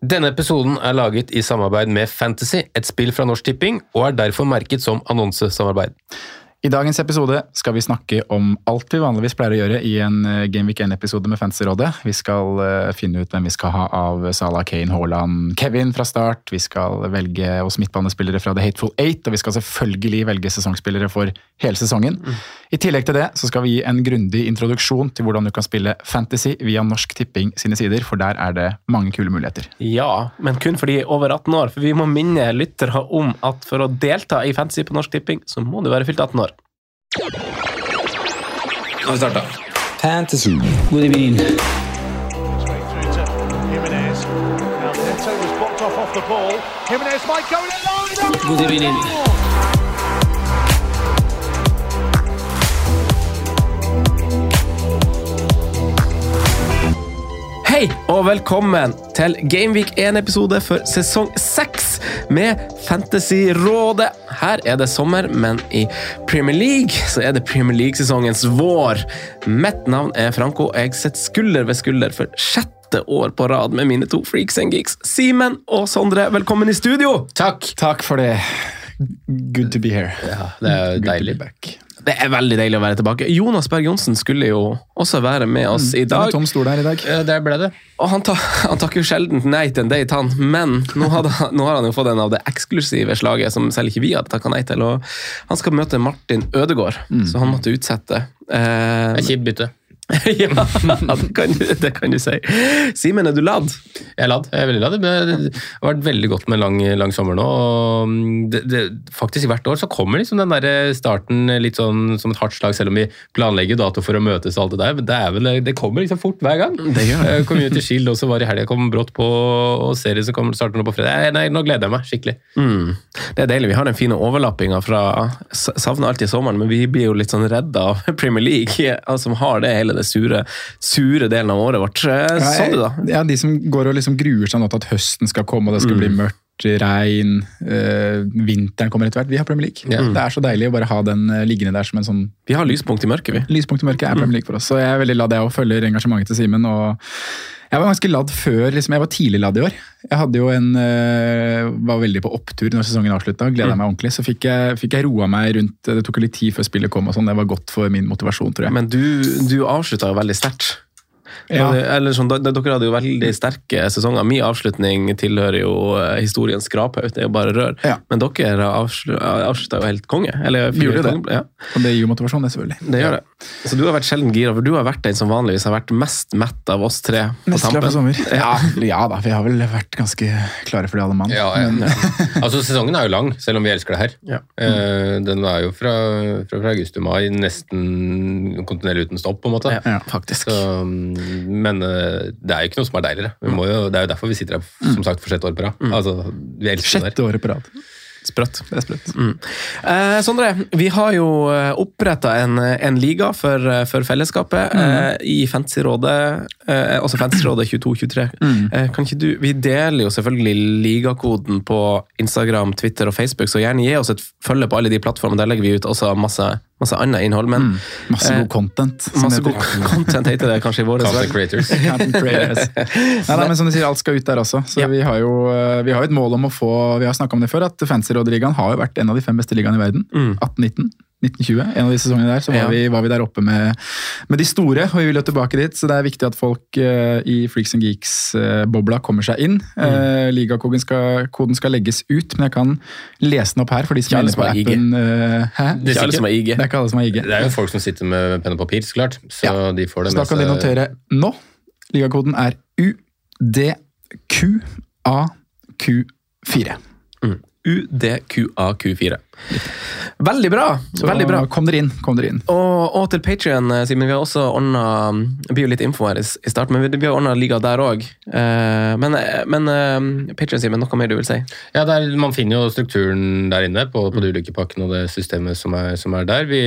Denne episoden er laget i samarbeid med Fantasy, et spill fra Norsk Tipping, og er derfor merket som annonsesamarbeid. I dagens episode skal vi snakke om alt vi vanligvis pleier å gjøre i en Game Gameweek 1-episode med Fantasyrådet. Vi skal eh, finne ut hvem vi skal ha av Salah, Kane, Haaland, Kevin fra start. Vi skal velge oss midtbanespillere fra The Hateful Eight, og vi skal selvfølgelig velge sesongspillere for hele sesongen. I tillegg til det så skal vi gi en grundig introduksjon til hvordan du kan spille Fantasy via Norsk Tipping sine sider, for der er det mange kule muligheter. Ja, men kun for de over 18 år, for vi må minne lyttere om at for å delta i Fantasy på Norsk Tipping, så må du være fylt 18 år. Nå har vi starta. Fantasy. God evening. Jimenez. Now Hei, og velkommen til Gameweek 1-episode for sesong 6 med Fantasyrådet. Her er det sommer, men i Premier League så er det Premier League-sesongens vår. Mitt navn er Franco, og jeg sitter skulder ved skulder for sjette år på rad med mine to freaks and geeks. Simen og Sondre, velkommen i studio! Takk! Takk for det. Good to be here. Ja, det er Good to deilig. be back. Det er veldig deilig å være tilbake. Jonas Berg Johnsen skulle jo også være med oss i Det er dag. en tom stol her i dag. Det ble det. Og han, ta, han takker jo sjelden nei til en date, han. Men nå, hadde, nå har han jo fått en av det eksklusive slaget som selv ikke vi hadde takka nei til. Og han skal møte Martin Ødegaard, så han måtte utsette. Eh, Kjipt bytte. ja, det kan, du, det kan du si. Simen, er du ladd? Jeg er ladd. Jeg er veldig ladd. Det har vært veldig godt med en lang, lang sommer nå. og det, det, faktisk Hvert år så kommer liksom den der starten litt sånn som et hardt slag, selv om vi planlegger dato for å møtes og alt det der. Men det, vel, det kommer liksom fort hver gang. Det gjør det. Eh, Community Shield også var i helga, kom brått på, og serien som kommer starter nå på fredag. Eh, Nei, nå gleder jeg meg skikkelig. Mm. Det er deilig. Vi har den fine overlappinga fra Savner alltid sommeren, men vi blir jo litt sånn redda av Premier League, altså, som har det hele det sure, sure delen av året vårt. Sånn Ja, Sånn, da. ja, de som går og liksom gruer seg nå til at høsten skal komme og det skal bli mørkt, regn, øh, vinteren kommer etter hvert. Vi har Premier League. Ja. Det er så deilig å bare ha den øh, liggende der som en sånn Vi har lyspunkt i mørket, vi. lyspunkt i mørket. er Premier League for oss. Så jeg er veldig ladd, jeg òg. Følger engasjementet til Simen. og jeg var ganske ladd før, liksom, jeg var tidlig ladd i år. Jeg hadde jo en, øh, var veldig på opptur når sesongen avslutta. Gleda meg ordentlig. Så fikk jeg, fikk jeg roa meg rundt Det tok jo litt tid før spillet kom. og sånn, Det var godt for min motivasjon, tror jeg. Men du, du avslutta jo veldig sterkt. Ja. Eller sånn, Dere hadde jo veldig sterke sesonger. Min avslutning tilhører jo eh, historiens skraphaug. Det er jo bare rør. Ja. Men dere avslutta jo helt konge. Eller, Vi gjorde det. konge- Ja, Og det gir jo motivasjon, det, selvfølgelig. det gjør det. Så du har vært sjelden gira, for du har vært den som vanligvis har vært mest mett av oss tre. på Mest klar for sommer. Ja, ja da, vi har vel vært ganske klare for det, alle mann. Ja, ja. altså Sesongen er jo lang, selv om vi elsker det her. Ja. Eh, Den er jo fra, fra, fra august til mai, nesten kontinuerlig uten stopp, på en måte. Ja, faktisk. Så, mm, men eh, det er jo ikke noe som er deiligere. Vi må jo, det er jo derfor vi sitter her som sagt, for sjette år på rad. Altså, vi elsker Sjette året på rad. Sprøtt. Det er sprøtt. Mm. Eh, Sondre, vi har jo oppretta en, en liga for, eh, for fellesskapet eh, i Fantasyrådet, eh, altså Fantasyrådet 2223. Eh, kan ikke du, vi deler jo selvfølgelig ligakoden på Instagram, Twitter og Facebook, så gjerne gi oss et følge på alle de plattformene. Der legger vi ut også masse, masse annet innhold. Men Masse Eh, god content. Eh, masse god content heter det kanskje i vår Content creators. Content creators. Nei, nei, men som du sier, alt skal ut der også. Så Ja. vi har jo eh, vi har et mål om å få Vi har snakka om det før, at Fantasyrådeligaen har jo vært en av de fem beste ligaene i verden. Mm. 18-19. 1920, en av de sesongene der, så var, Ja. vi, var vi der oppe med, med de store, og vi vil jo tilbake dit. Så det er viktig at folk uh, i Freaks and Geeks-bobla kommer seg inn. Mm. Uh, Ligakoden skal, koden skal legges ut, men jeg kan lese den opp her for de som er på appen. eh, hæ? Det er ikke alle som har IG. Det er ikke alle som er IG. Det er jo folk som sitter med penn og papir, så klart. Så de får det Så da kan de notere nå. Ligakoden er UDQAQ4. UDQAQ4. Veldig bra! Så veldig bra. kom dere inn. Kom dere inn. Og, og til Patrion, Simen. Vi har også ordna Det blir jo litt info her i, i starten, men vi, vi har ordna liga der òg. men men uh, Patrion, Simen, noe mer du vil si? Ja, er, Man finner jo strukturen der inne på, på de ulike pakkene og det systemet som er, som er der. Vi,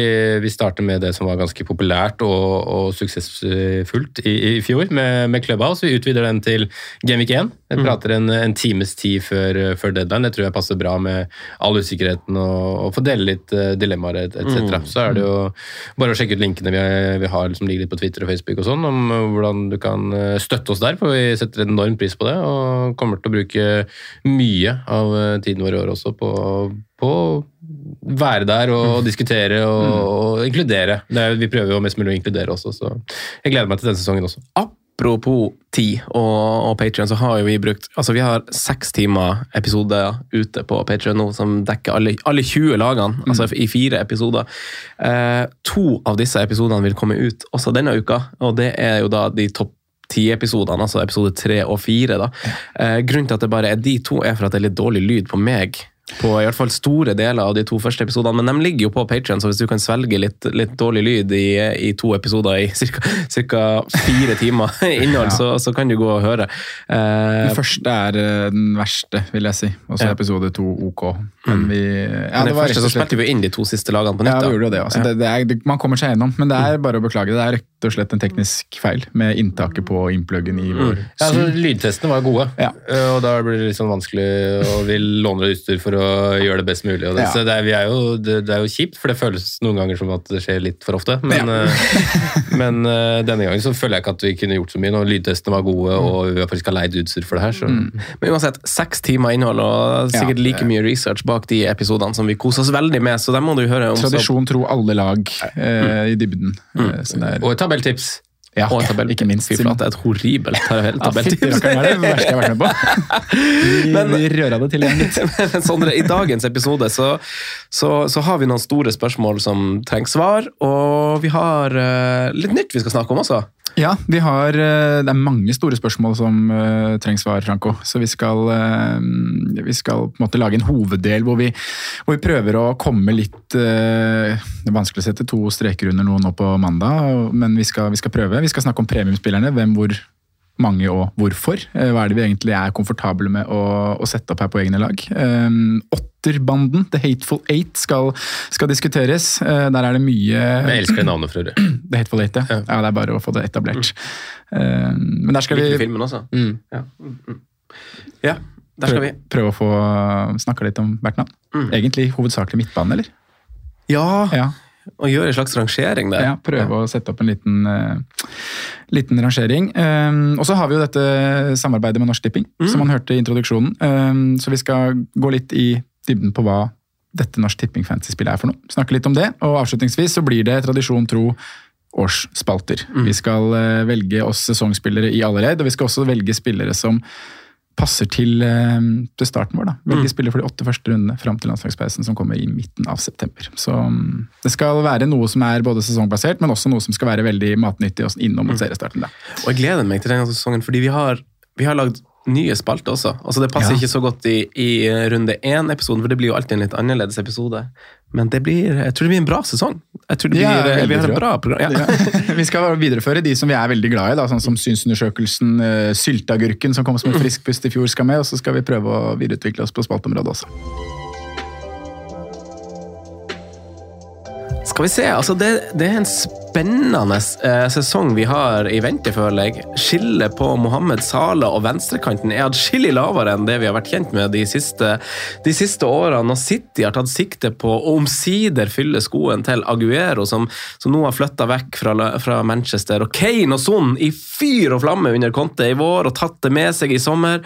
vi starter med det som var ganske populært og, og suksessfullt i, i fjor, med, med Clubhouse. Vi utvider den til Gameweek 1. Jeg Mm. prater en, en times tid før, før deadline. Det tror jeg passer bra med all usikkerheten og, og få dele litt eh, dilemmaer etc. Mm. Så er det jo bare å sjekke ut linkene vi, vi har som ligger litt på Twitter og Facebook og sånn, om eh, hvordan du kan eh, støtte oss der, for vi setter enorm pris på det. Og kommer til å bruke mye av tiden vår i år også på, på være der og diskutere og, og inkludere. Det er, vi prøver jo mest mulig å inkludere også, så jeg gleder meg til denne sesongen også. Apropos tid og, og Patreon, så har jo vi brukt Altså, vi har seks timer episoder ute på Patreon nå som dekker alle, alle 20 lagene, altså i fire episoder. Eh, to av disse episodene vil komme ut også denne uka, og det er jo da de topp ti-episodene, altså episode tre og fire. da. Eh, grunnen til at det bare er de to, er for at det er litt dårlig lyd på meg. På i hvert fall store deler av de to første episodene, men de ligger jo på Patreon, så hvis du kan svelge litt, litt dårlig lyd i, i to episoder i ca. fire timer innhold, Ja. så, så kan du gå og høre. Eh, Den første er eh, den verste, vil jeg si. Og så Ja. episode to ok. Men vi ja, men det det var første så spilte vi inn de to siste lagene på nytt. Ja, vi gjorde jo det. Altså. Ja. Det, det er, man kommer seg gjennom, men det er bare å beklage. Det er rett og slett en teknisk feil med inntaket på innpluggen i vår Ja, altså, lydtestene var gode, Ja. Eh, og da blir det litt sånn vanskelig og vi låner utstyr for å gjøre det best mulig. Og det, Ja. så det, er, vi er jo, det, det er jo kjipt, for det føles noen ganger som at det skjer litt for ofte. Men, ja. men uh, denne gangen så føler jeg ikke at vi kunne gjort så mye. Når lydtestene var gode og vi faktisk har leid utstyr for det her. Så. Men uansett, seks timer innhold og sikkert Ja, like mye research bak de episodene som vi koser oss veldig med, så dem må du høre om. Tradisjon tro alle lag eh, i dybden. Eh, er, Og et tabelltips. Ja, Og en tabell. ikke minst. Fy flate, et horribelt tabelltips. Ja, det er det verste jeg har vært med på. Men- vi røra det til igjen litt. Men Sondre, i dagens episode så, så, så har vi noen store spørsmål som trenger svar, og vi har uh, litt nytt vi skal snakke om også. Ja, har, eh, det er mange store spørsmål som uh, trenger svar, Franco. Så vi skal, eh, vi skal på en måte lage en hoveddel hvor vi, hvor vi prøver å komme litt Det er vanskelig å sette to streker under noe nå på mandag, men vi skal, vi skal prøve. Vi skal snakke om premiumspillerne. Hvem, hvor mange og hvorfor. Eh, Hva er det vi egentlig er komfortable med å, å sette opp her på egne lag. Um, Åtterbanden, The Hateful Eight, skal, skal diskuteres. Eh, der er det mye Jeg elsker det navnet for øvrig. The Hateful Eight, ja. ja. Det er bare å få det etablert. Eh, men der skal vi... filmen også? Mm. Ja. Mm, mm. ja, der skal vi. prøve, prøve å få snakka litt om hvert navn. Mm. Egentlig hovedsakelig midtbane, eller? Ja, Ja. Og gjøre en slags rangering der. Ja, prøve å sette opp en liten, uh, liten rangering. Um, og så har vi jo dette samarbeidet med Norsk Tipping, Mm. som man hørte i introduksjonen. Um, så vi skal gå litt i dybden på hva dette Norsk Tipping Fantasy-spillet er for noe. Snakke litt om det, og avslutningsvis så blir det tradisjon tro årsspalter. Mm. Vi skal uh, velge oss sesongspillere i alle ledd, og vi skal også velge spillere som passer til, eh, til starten vår. da. Mm. spiller for de åtte første rundene fram til landslagspausen som kommer i midten av september. Så mm, det skal være noe som er både sesongbasert, men også noe som skal være veldig matnyttig og innom mot seriestarten. da. Og jeg gleder meg til denne sesongen, fordi vi har, vi har lagd nye spalter også. Altså Det passer Ja. ikke så godt i, i runde én-episoden, for det blir jo alltid en litt annerledes episode. Men det blir, jeg tror det blir en bra sesong. Jeg tror det blir, Ja, vi har et bra program. Ja. Ja. Vi skal videreføre de som vi er veldig glad i, da, sånn som synsundersøkelsen, uh, Sylteagurken som kom som en frisk pust i fjor skal med, og så skal vi prøve å videreutvikle oss på spalteområdet også. Skal vi se, altså det, det er en spennende eh, sesong vi har i vente, føler jeg. Skillet på Mohammed Salah og venstrekanten er adskillig lavere enn det vi har vært kjent med de siste, de siste årene. Og City har tatt sikte på å omsider fylle skoen til Aguero, som, som nå har flytta vekk fra, fra Manchester. Og Kane og Son i fyr og flamme under Conte i vår og tatt det med seg i sommer.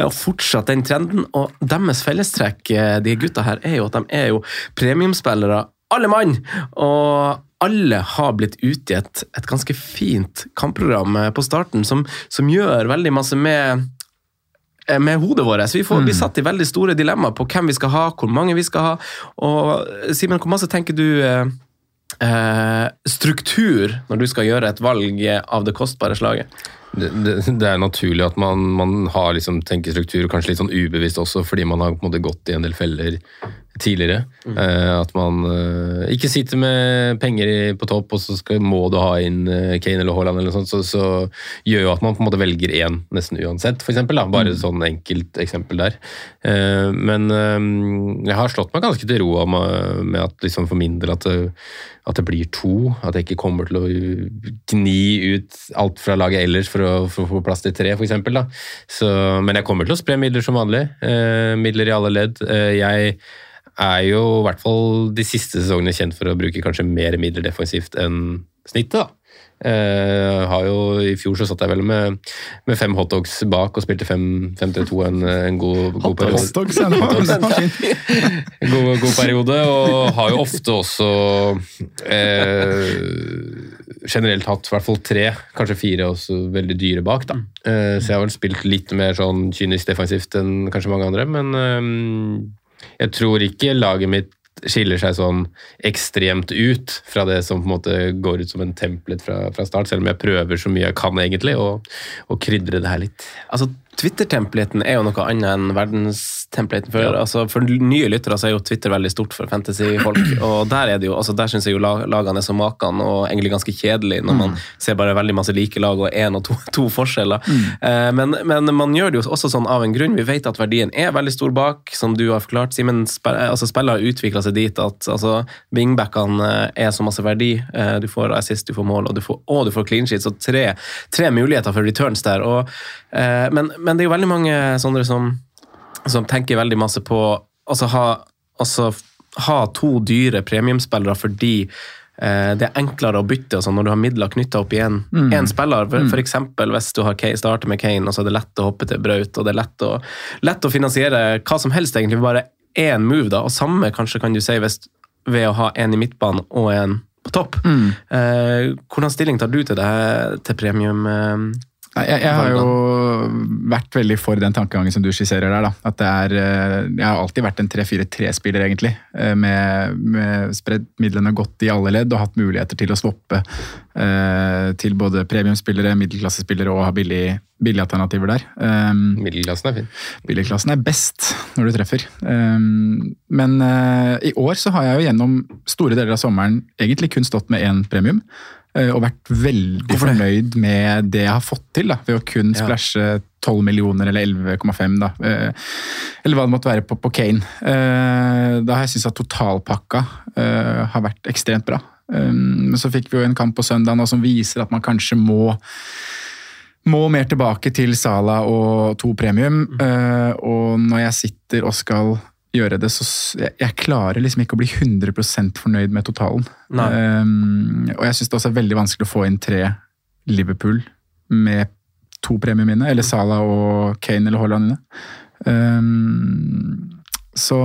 Og fortsatt den trenden. Og deres fellestrekk, eh, de gutta her, er jo at de er jo premiumspillere alle mann! Og alle har blitt utgitt et ganske fint kampprogram på starten, som, som gjør veldig masse med eh, med hodet vårt. Vi får bli satt i veldig store dilemmaer på hvem vi skal ha, hvor mange vi skal ha. Og Simen, hvor masse tenker du eh, eh, struktur når du skal gjøre et valg av det kostbare slaget? Det, det, det er naturlig at man, man har liksom tenkestruktur, kanskje litt sånn ubevisst også, fordi man har på en måte gått i en del feller tidligere. Mm. Eh, at man eh, ikke sitter med penger i, på topp, og så skal, må du ha inn eh, Kane eller Haaland, eller noe sånt, så, så gjør jo at man på en måte velger én nesten uansett, for eksempel. Da. Bare et sånn enkelt eksempel der. Eh, men eh, jeg har slått meg ganske til ro med, med at liksom for min del at det, at det blir to. At jeg ikke kommer til å gni ut alt fra laget ellers for å, få plass til tre, f.eks. Men jeg kommer til å spre midler som vanlig. Eh, midler i alle ledd. Eh, jeg er jo i hvert fall de siste sesongene kjent for å bruke kanskje mer midler defensivt enn snittet. da. Eh, har jo, I fjor så satt jeg vel med, med fem hotdogs bak og spilte 5-3-2 en, en god, god periode. Hotdogs, ja, god, god periode, og har jo ofte også uh, generelt hatt i hvert fall tre, kanskje fire også veldig dyre bak. da. Uh, så jeg har vel spilt litt mer sånn kynisk defensivt enn kanskje mange andre, men jeg tror ikke laget mitt skiller seg sånn ekstremt ut fra det som på en måte går ut som en templet fra, fra start, selv om jeg prøver så mye jeg kan egentlig, å å krydre det her litt. Altså, Twitter-templeten er jo noe annet enn verdenstemplaten. Ja. altså, for nye lyttere så er jo Twitter veldig stort for fantasy-folk. og Der er det jo, altså der syns jeg jo lagene er så maken og egentlig ganske kjedelig når man ser bare veldig masse like lag og én og to, to forskjeller. Eh, men, men man gjør det jo også sånn av en grunn. Vi vet at verdien er veldig stor bak, som du har forklart. Simen, spe- altså, spillere har utvikla seg dit at altså, wingbackene eh, er så masse verdi. Eh, du får assist, du får mål, og du får, og du får clean sheet. Så tre, tre muligheter for returns der. Og, eh, men, men det er jo veldig mange sånne som, som tenker veldig masse på altså ha, altså, ha to dyre premiumspillere fordi eh, det er enklere å bytte altså, når du har midler knytta opp i én Mm. spiller. Mm. for eksempel hvis du har Kane, starter med Kane, og så er det lett å hoppe til Braut, og det er lett å, lett å finansiere hva som helst, egentlig. Bare én move, da. Og samme kanskje kan du si hvis, ved å ha en i midtbanen og en på topp. Mm. Eh, hvordan stilling tar du til det til premium? Eh, jeg, jeg har jo vært veldig for den tankegangen som du skisserer der. Da. At det er, eh, jeg har alltid vært en 3-4-3-spiller, egentlig. eh, Med, med spredd midlene godt i alle ledd og hatt muligheter til å swappe eh, til både premiumspillere, middelklassespillere og ha billig, alternativer der. Um, Middelklassen er fin. Billigklassen er best når du treffer. Um, men uh, i år så har jeg jo gjennom store deler av sommeren egentlig kun stått med én premium. Eh, og vært veldig fornøyd med det jeg har fått til, da, ved å kun Ja. splæsje 12 millioner eller 11,5, da. eh, eller hva det måtte være på, på Kane. Eh, da har jeg syntes at totalpakka har vært ekstremt bra. Men så fikk vi jo en kamp på søndag som viser at man kanskje må må mer tilbake til Sala og to premium. eh, og når jeg sitter og skal gjøre det, så jeg, jeg klarer liksom ikke å bli 100% fornøyd med totalen. Um, og jeg syns det også er veldig vanskelig å få inn tre Liverpool med to premium mine, eller Salah og Kane eller Haaland. Um, så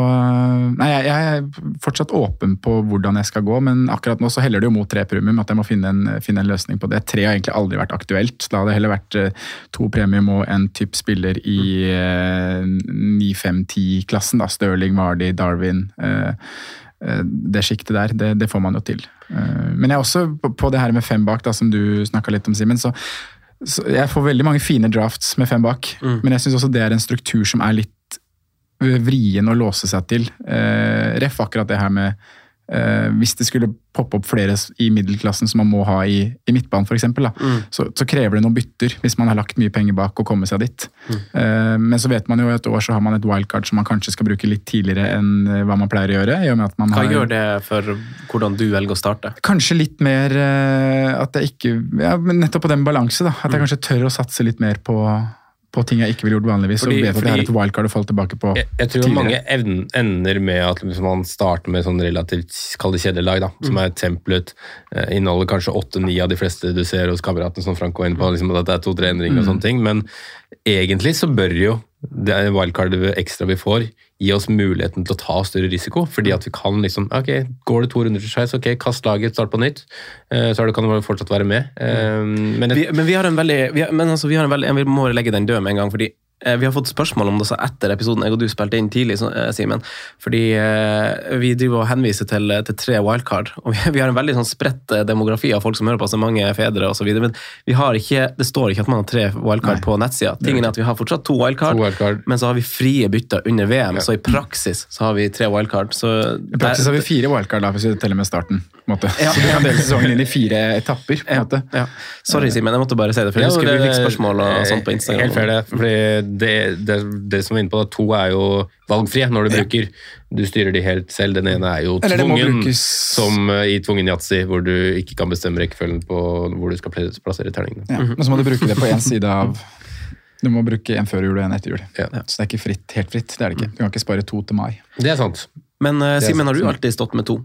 Nei, jeg, jeg er fortsatt åpen på hvordan jeg skal gå, men akkurat nå så heller det jo mot tre premium, at jeg må finne en, finne en løsning på det. Tre har egentlig aldri vært aktuelt. Da hadde det heller vært eh, to premium og en type spiller i eh, 9-5-10-klassen. da, Stirling, Vardy, Darwin. eh, eh, det sjiktet der, det, det får man jo til. Eh, Men jeg er også på, på det her med fem bak, da, som du snakka litt om, Simen. så så jeg får veldig mange fine drafts med fem bak, men jeg syns også det er en struktur som er litt vrien å låse seg til. Eh, ref akkurat det her med eh, Hvis det skulle poppe opp flere i middelklassen som man må ha i, i midtbanen f.eks., Mm. så, så krever det noen bytter hvis man har lagt mye penger bak og kommer seg dit. Eh, men så vet man jo at et år så har man et wildcard som man kanskje skal bruke litt tidligere enn eh, hva man pleier å gjøre. i og med at man Hva har... gjør det for hvordan du velger å starte? Kanskje litt mer eh, at jeg ikke ja, men Nettopp på den balanse, da. At jeg kanskje tør å satse litt mer på, på ting jeg ikke ville gjort vanligvis. Fordi- og vet at det er et wildcard å falle tilbake på Jeg, jeg tror tidligere. mange evn- ender med at liksom man starter med sånn relativt kall det kjedelig da, som Mm. er templet. Eh, inneholder kanskje åtte-ni av de fleste du ser hos kameratene, som Frank var inne på. Liksom, at det er to-tre endringer og Mm. sånne ting. Men egentlig så bør jo det er wildcard ekstra vi får, gi oss muligheten til å ta større risiko. Fordi at vi kan liksom Ok, går det to runder til skeis, ok, kast laget, start på nytt. Eh, så kan du fortsatt være med. Men, men, vi, men vi har en veldig vi har, men altså, vi har en veldig, jeg må legge den død med en gang. fordi Eh, vi har fått spørsmål om det også etter episoden jeg og du spilte inn tidlig. Eh, Simen. Fordi eh, vi driver og henviser til, til tre wildcard. og vi, vi, har en veldig sånn spredt demografi av folk som hører på, så mange fedre osv. Men vi har ikke, det står ikke at man har tre wildcard Nei. på nettsida. Tingen er at Vi har fortsatt to wildcard, to wildcard, men så har vi frie bytter under VM. Ja. Så i praksis så har vi tre wildcard. Så I praksis har vi fire wildcard, da, hvis vi teller med starten. Ja. Så du kan dele sesongen inn i fire etapper. på en måte. Ja. Sorry, Simen, jeg måtte bare si det. for jeg husker vi fikk spørsmål og sånt på Instagram. Helt fair det, fordi det, det, det som er inne på, da, to er jo valgfrie når du ja. bruker. Du styrer de helt selv. Den ene er jo tvungen, som uh, i tvungen yatzy, hvor du ikke kan bestemme rekkefølgen på hvor du skal plassere terningene. Ja. Men så må du bruke det på én side av Du må bruke en før jul og en etter jul. Ja. Så det er ikke fritt, helt fritt. det er det ikke. Du kan ikke spare to til mai. Det er sant. Men uh, Simen, har du alltid stått med to?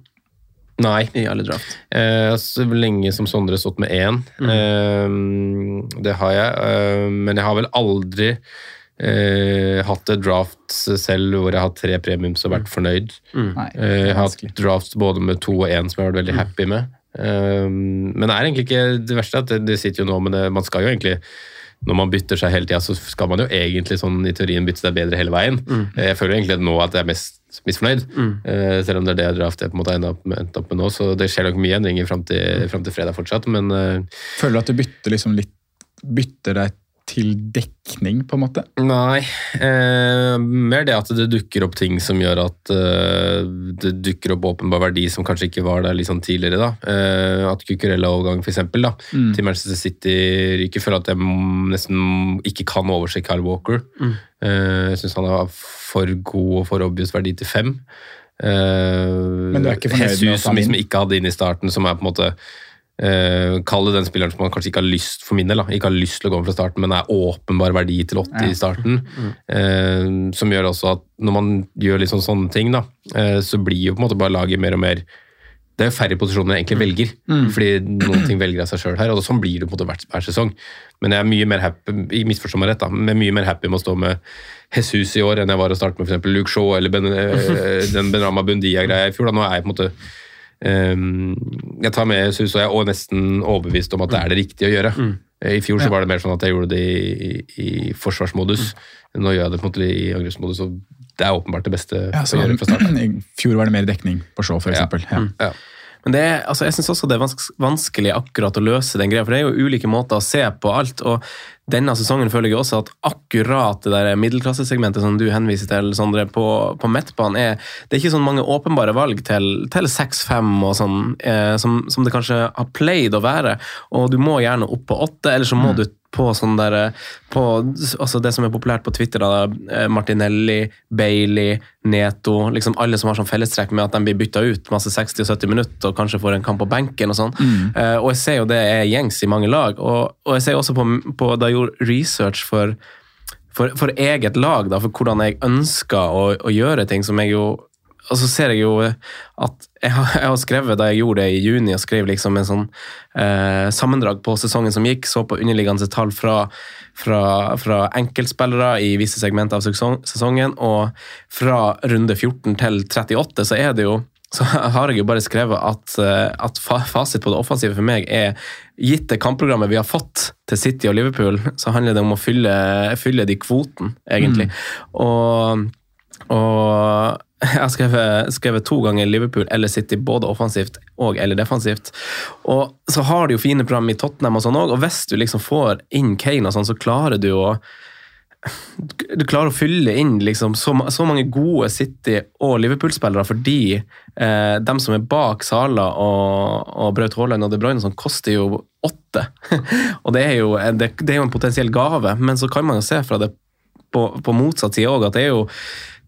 Nei. I alle draft? Eh, så lenge som Sondre stått med én. Mm. Eh, det har jeg. Eh, men jeg har vel aldri eh, hatt et draft selv hvor jeg har hatt tre premiums og vært mm. fornøyd. Mm. Nei, eh, jeg har hatt drafts både med to og én som jeg har vært veldig mm. happy med. Eh, men det er egentlig ikke det verste at det, det sitter jo nå, men det, man skal jo egentlig når man bytter seg hele tida, så skal man jo egentlig sånn i teorien bytte seg bedre hele veien. Mm. Jeg føler egentlig nå at jeg er mest misfornøyd, mm. uh, selv om det er det draft jeg på en måte har endt opp med nå. Så det skjer nok mye endringer fram til, frem til fredag fortsatt, men uh, Føler du at du bytter liksom litt Bytter deg til dekning, på en måte? Nei, eh, mer det at det dukker opp ting som gjør at eh, det dukker opp åpenbar verdi som kanskje ikke var der sånn tidligere. da. Eh, at Cucurella-overgang f.eks. Mm. til Manchester City ryker Føler at jeg nesten ikke kan overse Kyle Walker. Mm. Eh, jeg syns han har for god og for obvious verdi til fem. Eh, Men du er ikke fornøyd Jesus, med at han som liksom ikke hadde inn i starten, som er på en måte Uh, Kall det den spilleren som man kanskje ikke har lyst for min del, da, ikke har lyst til å gå fra starten, men er åpenbar verdi til 80 ja. i starten. Mm. Uh, som gjør også at når man gjør liksom sånne ting, da, uh, så blir jo på en måte bare laget mer og mer Det er jo færre posisjoner jeg egentlig velger, mm. fordi noen ting velger av seg sjøl her. og Sånn blir det på en måte hver, hver sesong. Men jeg er mye mer happy misforstå meg rett da, men mye mer happy med å stå med Jesus i år enn jeg var å starte med f.eks. Luke Shaw eller ben, den Benrama Bundia-greia i fjor. Da. Nå er jeg på en måte jeg tar med Jesus, og jeg er nesten overbevist om at det er det riktige å gjøre. Mm. I fjor så var det mer sånn at jeg gjorde det i, i, i forsvarsmodus. Mm. Nå gjør jeg det på en måte i angrepsmodus, og det er åpenbart det beste ja, å gjøre fra starten. I fjor var det mer dekning på show, f.eks. Ja. Ja. Mm. ja. Men det er, altså, jeg syns også det er vanskelig akkurat å løse den greia, for det er jo ulike måter å se på alt. og denne sesongen føler jeg også at akkurat det der middelklassesegmentet som du henviser til, Sondre, på, på midtbanen, er Det er ikke sånn mange åpenbare valg til, til 6-5 og sånn, eh, som, som, det kanskje har pleid å være. Og du må gjerne opp på 8, eller så må mm. du på sånn derre altså Det som er populært på Twitter, da, eh, Martinelli, Bailey, Neto liksom Alle som har sånn fellestrekk med at de blir bytta ut masse 60 og 70 minutter og kanskje får en kamp på benken. Og sånn. Mm. Uh, og jeg ser jo det er gjengs i mange lag. Og, og jeg ser også på, på, da jeg gjorde research for, for, for eget lag, da, for hvordan jeg ønsker å, å gjøre ting, som jeg jo og så ser jeg jo at jeg har, jeg har, skrevet da jeg gjorde det i juni, og skrev liksom en sånn eh, sammendrag på sesongen som gikk, så på underliggende tall fra, fra, fra enkeltspillere i visse segmenter av sesongen, og fra runde 14 til 38 så er det jo så har jeg jo bare skrevet at, eh, at fasit på det offensive for meg er gitt det kampprogrammet vi har fått til City og Liverpool, så handler det om å fylle, fylle de kvoten, egentlig. Mm. Og, og jeg har skrevet, skrevet, to ganger Liverpool eller City, både offensivt og eller defensivt. Og så har de jo fine program i Tottenham, og sånn også, og hvis du liksom får inn Kane, og sånn, så klarer du å du klarer å fylle inn liksom så, så mange gode City- og Liverpool-spillere fordi eh, dem som er bak Sala og, og Braut Haaland og De Bruyne, sånn, koster jo åtte. og det er, jo, det, det er, jo, en potensiell gave, men så kan man jo se fra det på, på motsatt side òg at det er jo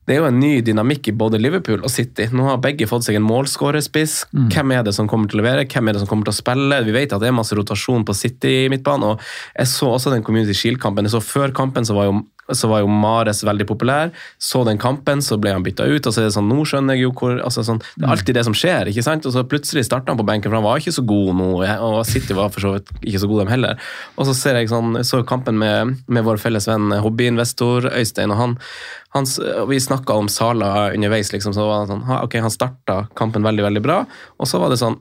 det er jo en ny dynamikk i både Liverpool og City. Nå har begge fått seg en målskårerspiss. Mm. Hvem er det som kommer til å levere? Hvem er det som kommer til å spille? Vi vet at det er masse rotasjon på City i midtbanen. og Jeg så også den Community Shield-kampen. Jeg så Før kampen så var jo så var jo Mares veldig populær. Så den kampen, så ble han bytta ut. og så er det sånn, Nå skjønner jeg jo hvor altså sånn, Det er alltid det som skjer. ikke sant? Og så plutselig starta han på benken, for han var ikke så god nå. Og City var for så vidt ikke så god, dem heller. Og så ser jeg sånn, så kampen med, med vår felles venn hobbyinvestor Øystein, og han, han vi snakka om Sala underveis. liksom, så var Han sånn, ok, han starta kampen veldig veldig bra, og så var det sånn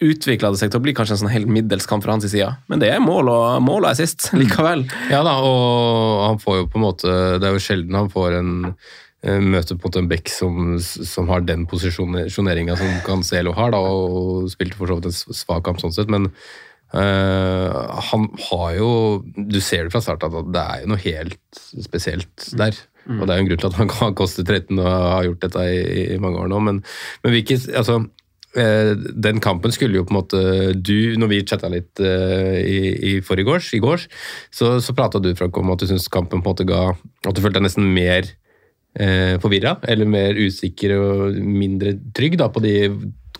utvikla det seg til å bli kanskje en sånn helt middels kamp fra hans side. Men det er mål og, mål og assist likevel. Ja da, og han får jo på en måte Det er jo sjelden han får en møte på en bekk som, som, har den posisjoneringa som Cancelo har, da, og spilte for så vidt en svak kamp sånn sett, men uh, han har jo Du ser det fra start at det er jo noe helt spesielt der. Mm. Og det er jo en grunn til at han kan koste 13 og har gjort dette i, i mange år nå, men, men hvilket altså, den kampen skulle jo på en måte du, Når vi chatta litt uh, i, i forgårs, i gårs, så, så prata du Frank, om at du syntes kampen på en måte ga At du følte deg nesten mer eh, forvirra, eller mer usikker og mindre trygg da, på de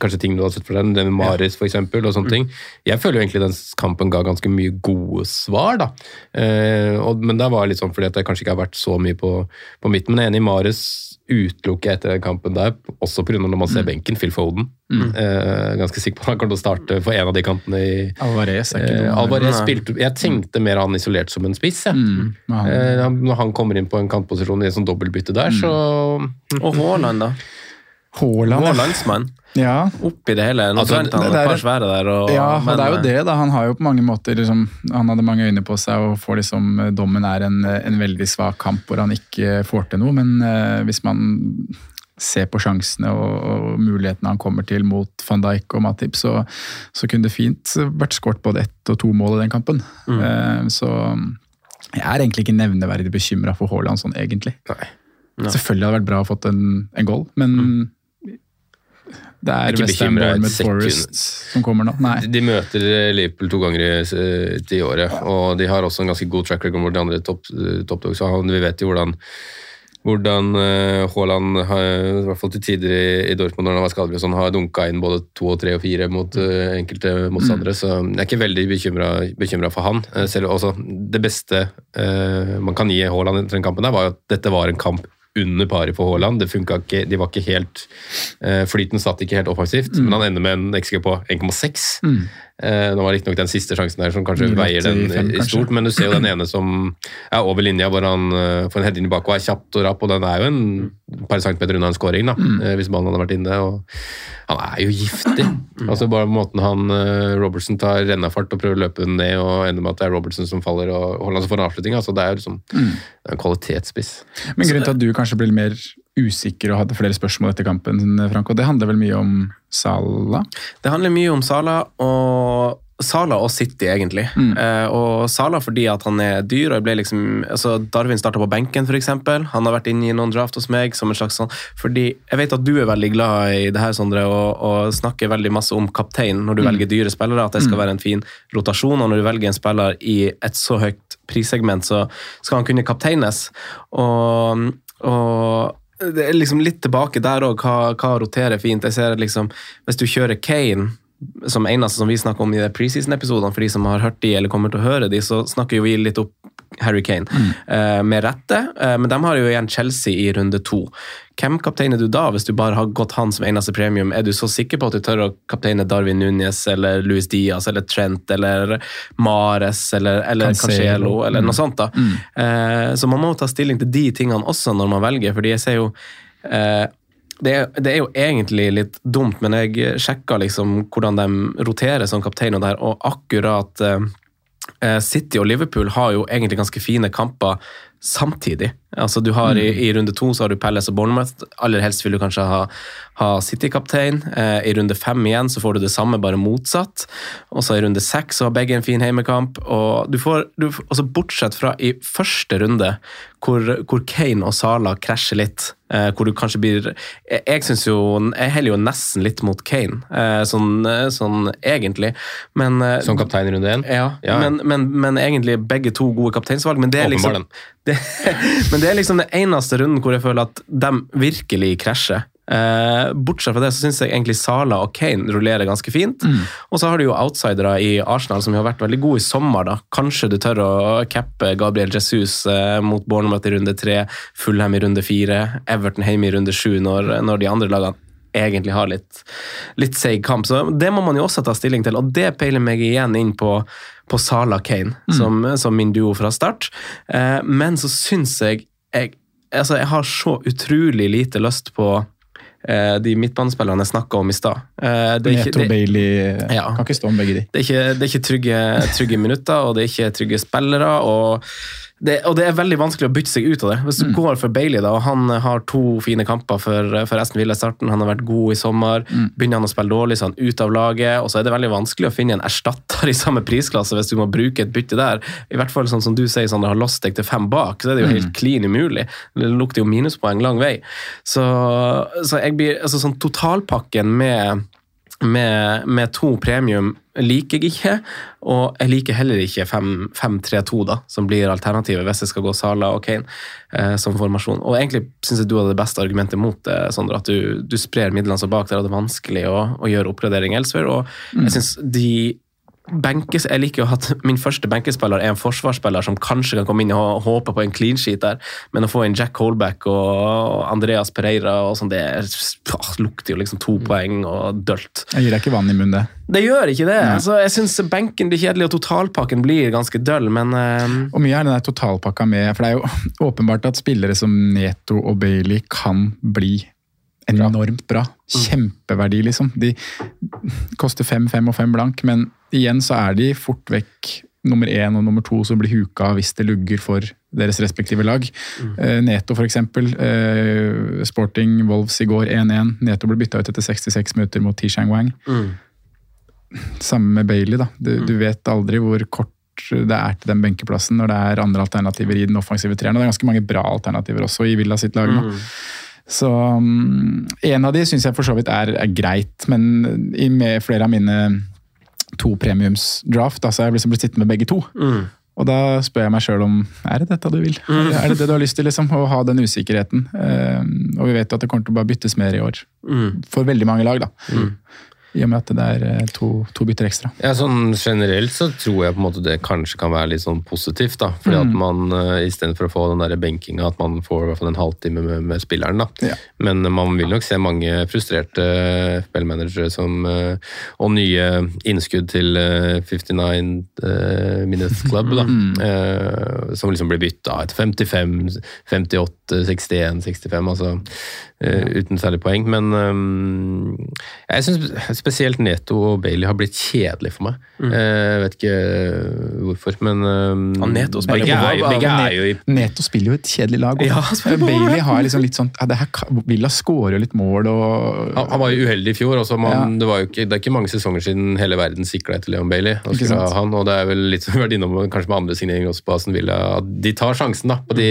kanskje ting du har sett for deg, det med Maris for eksempel, og sånne mm. ting. Jeg føler jo egentlig den kampen ga ganske mye gode svar, da. Eh, og, men det var litt sånn fordi at jeg kanskje ikke har vært så mye på, på midten. Men jeg er enig i Maris utelukke etter den kampen der, også pga. når man ser mm. benken, Phil Foden. Mm. Eh, ganske sikker på at han kommer til å starte for en av de kantene i Alvarez er ikke eh, Alvarez spilte, Jeg tenkte mer han isolert som en spiss. Ja. han, Eh, når han kommer inn på en kantposisjon i en sånn dobbeltbytte der, mm. så Og Haaland, da? Haaland, Vår landsmann. Ja. Oppi det hele. Nå altså, trengte han et par svære der. Og, ja, og men, det er jo det. da, Han har jo på mange måter liksom, han hadde mange øyne på seg og får liksom, dommen er en, en veldig svak kamp hvor han ikke får til noe. Men uh, hvis man ser på sjansene og, og, mulighetene han kommer til mot van Dijk og Matip, så, så kunne det fint vært skåret både ett og to mål i den kampen. Mm. Uh, så jeg er egentlig ikke nevneverdig bekymra for Haaland sånn, egentlig. Nei. Selvfølgelig hadde det vært bra å fått en, en goal, men mm. Det er Westham Bournemouth Forest som kommer nå. Nei. De møter Liverpool to ganger i, i året, og de har også en ganske god track record mot de andre toppdogs. Top vi vet jo hvordan hvordan eh, Haaland, i hvert fall til tider i, i Dortmund når han var skadelig, sånn, har dunka inn både to, og tre og fire mot uh, enkelte motstandere. Mm. Så jeg er ikke veldig bekymra for han. Selv også, Det beste man kan gi Haaland etter den kampen, der var at dette var en kamp under paret for Haaland. Det ikke, de var ikke helt, uh, Flyten satt ikke helt offensivt, mm. men han ender med en XG på 1,6. Mm. Uh, nå var riktignok den siste sjansen der som kanskje veier den fem, i stort, men du ser jo den ene som er over linja, hvor han uh, får en heading bak og er kjapt og rapp, og den er jo en par centimeter unna en scoring, da, mm. hvis ballen hadde vært inne. og Han er jo giftig. Mm. altså Bare måten han Robertson tar rennafart og prøver å løpe ned, og ender med at det er Robertson som faller og Haaland som får en avslutning. altså Det er jo liksom mm. en kvalitetsspiss. Men grunnen til at du kanskje blir mer usikker og hadde flere spørsmål etter kampen. Frank, og Det handler vel mye om Sala? Det handler mye om Sala og Sala og City, egentlig. Mm. Eh, og Sala fordi at han er dyr. og ble liksom, altså Darwin starta på benken, f.eks. Han har vært inne i noen draft hos meg. som en slags sånn, fordi Jeg vet at du er veldig glad i det her, Sondre, og, og snakker veldig masse om kaptein når du mm. velger dyre spillere. At det skal mm. være en fin rotasjon. Og når du velger en spiller i et så høyt prissegment, så skal han kunne kapteines. Og, og det er liksom litt tilbake der òg, hva, hva, roterer fint. Jeg ser liksom, Hvis du kjører Kane som eneste som vi snakker om i preseason-episodene, for de som har hørt de eller kommer til å høre de, så snakker jo vi litt opp Harry Kane. Mm. Uh, med rette, uh, men de har jo igjen Chelsea i runde to. Hvem kapteiner du da, hvis du bare har gått han som eneste premium? Er du så sikker på at du tør å kapteine Darwin Núñez eller Louis Diaz eller Trent eller Mares eller, eller Cancelo eller mm. noe sånt? da. Mm. Uh, så man må ta stilling til de tingene også når man velger, fordi jeg ser jo det er, det er, jo egentlig litt dumt, men jeg sjekka liksom hvordan de roterer som kaptein, og, der, og akkurat Eh, City og Liverpool har jo egentlig ganske fine kamper samtidig. Altså du har mm. i, i, runde to så har du Palace og Bournemouth. Aller helst vil du kanskje ha, ha City-kaptein. Eh, I runde fem igjen så får du det samme, bare motsatt. Og så i runde seks så har begge en fin heimekamp. Og du får, du, altså Bortsett fra i første runde, hvor, hvor Kane og Sala krasjer litt. Eh, hvor du kanskje blir Jeg, jeg syns jo Jeg heller jo nesten litt mot Kane, eh, sånn, eh, sånn, egentlig. Men, eh, Som kaptein i runde én? Ja, ja. Men, men, men, egentlig begge to gode kapteinsvalg. Men det er liksom det, men det er liksom den eneste runden hvor jeg føler at de virkelig krasjer. Eh, bortsett fra det så syns jeg egentlig Sala og Kane rullerer ganske fint. Og så har du jo outsidere i Arsenal som har vært veldig gode i sommer. da. Kanskje du tør å cappe Gabriel Jesus eh, mot Bournemouth i runde tre, Fulham i runde fire, Everton hjemme i runde sju, når, når de andre lagene egentlig har litt, litt seig kamp. Så det må man jo også ta stilling til, og det peiler meg igjen inn på, på Sala Kane som, som min duo fra start. Eh, men så syns jeg, jeg Altså, jeg har så utrolig lite lyst på eh, de midtbanespillerne jeg snakka om i stad. Eh, Neto Bailey Ja. Kan ikke stå om begge de. det er ikke, det er ikke trygge, trygge minutter, og det er ikke trygge spillere. og det, og det er veldig vanskelig å bytte seg ut av det. Hvis du går for Bailey, da, og han har to fine kamper for, for Aston Villa i starten, han har vært god i sommer, begynner han å spille dårlig, så er ute av laget, og så er det veldig vanskelig å finne en erstatter i samme prisklasse hvis du må bruke et bytte der. I hvert fall sånn som du sier, sånn, har lost deg til fem bak, så er det jo helt clean umulig. Det lukter jo minuspoeng lang vei. Så, så jeg blir, altså sånn totalpakken med med, med to premium liker jeg ikke, og jeg liker heller ikke 5-3-2, da, som blir alternativet hvis jeg skal gå Sala og Kane eh, som formasjon. Og egentlig syns jeg du hadde det beste argumentet mot det, Sondre, at du, du sprer midlene så bak der, og det er vanskelig å, å gjøre oppgradering elsewhere. Og jeg synes de benkes, Jeg liker jo at min første benkespiller er en forsvarsspiller som kanskje kan komme inn og håpe på en clean sheet der, men å få inn Jack Holback og Andreas Pereira og sånn, det er- lukter jo liksom to poeng og dølt. Jeg gir deg ikke vann i munnen, det. Det gjør ikke det. Altså, jeg syns benken blir kjedelig, og totalpakken blir ganske døll, men eh, Og mye er den der totalpakka med, for det er jo åpenbart at spillere som Neto og Bailey kan bli enormt bra. Kjempeverdi, liksom. De koster fem, fem og fem blank, men igjen så er de fort vekk nummer én og nummer to som blir huka hvis det lugger for deres respektive lag. Mm. Neto for eksempel. eh, Sporting Wolves i går 1-1. Neto ble bytta ut etter 66 minutter mot Tishang Wang. Samme med Bailey. da. Du, du vet aldri hvor kort det er til den benkeplassen når det er andre alternativer i den offensive treeren. Og det er ganske mange bra alternativer også i Villa sitt lag nå. Så um, en av de syns jeg for så vidt er, er greit, men i med flere av mine to premiums-draft, da, så har jeg liksom blitt sittende med begge to. Og da spør jeg meg sjøl om er det dette du vil? Er det det du har lyst til? liksom, Å ha den usikkerheten. Um, og vi vet jo at det kommer til å bare byttes mer i år. For veldig mange lag, da. I og med at det er eh, to, to bytter ekstra. Ja, sånn Generelt så tror jeg på en måte det kanskje kan være litt sånn positivt. da, fordi at man uh, Istedenfor å få den der benkinga, at man får i hvert fall en halvtime med, med spilleren. da. Ja. Men man vil nok se mange frustrerte FBL-managere som uh, og nye innskudd til uh, 59 uh, Minutes Club, da, Mm. som liksom blir bytta etter 55, 58, 61, 65. altså uh, Uten særlig poeng. Men um, jeg syns spesielt Neto og Bailey har blitt kjedelig for meg. Mm. Uh, vet ikke hvorfor, men um, Ja, Neto spiller begge, er, jo- begge er jo i Neto spiller jo et kjedelig lag. Ja, Bailey har liksom litt sånn ja, det her, Villa skårer litt mål og han, han var jo uheldig i fjor. Også, man, det, ikke, det er ikke mange sesonger siden hele verden sikla etter Leon Bailey. Og, han, og det er vel litt som vi har vært innom kanskje med andre signeringer også på Aston Villa, at de tar sjansen da, på de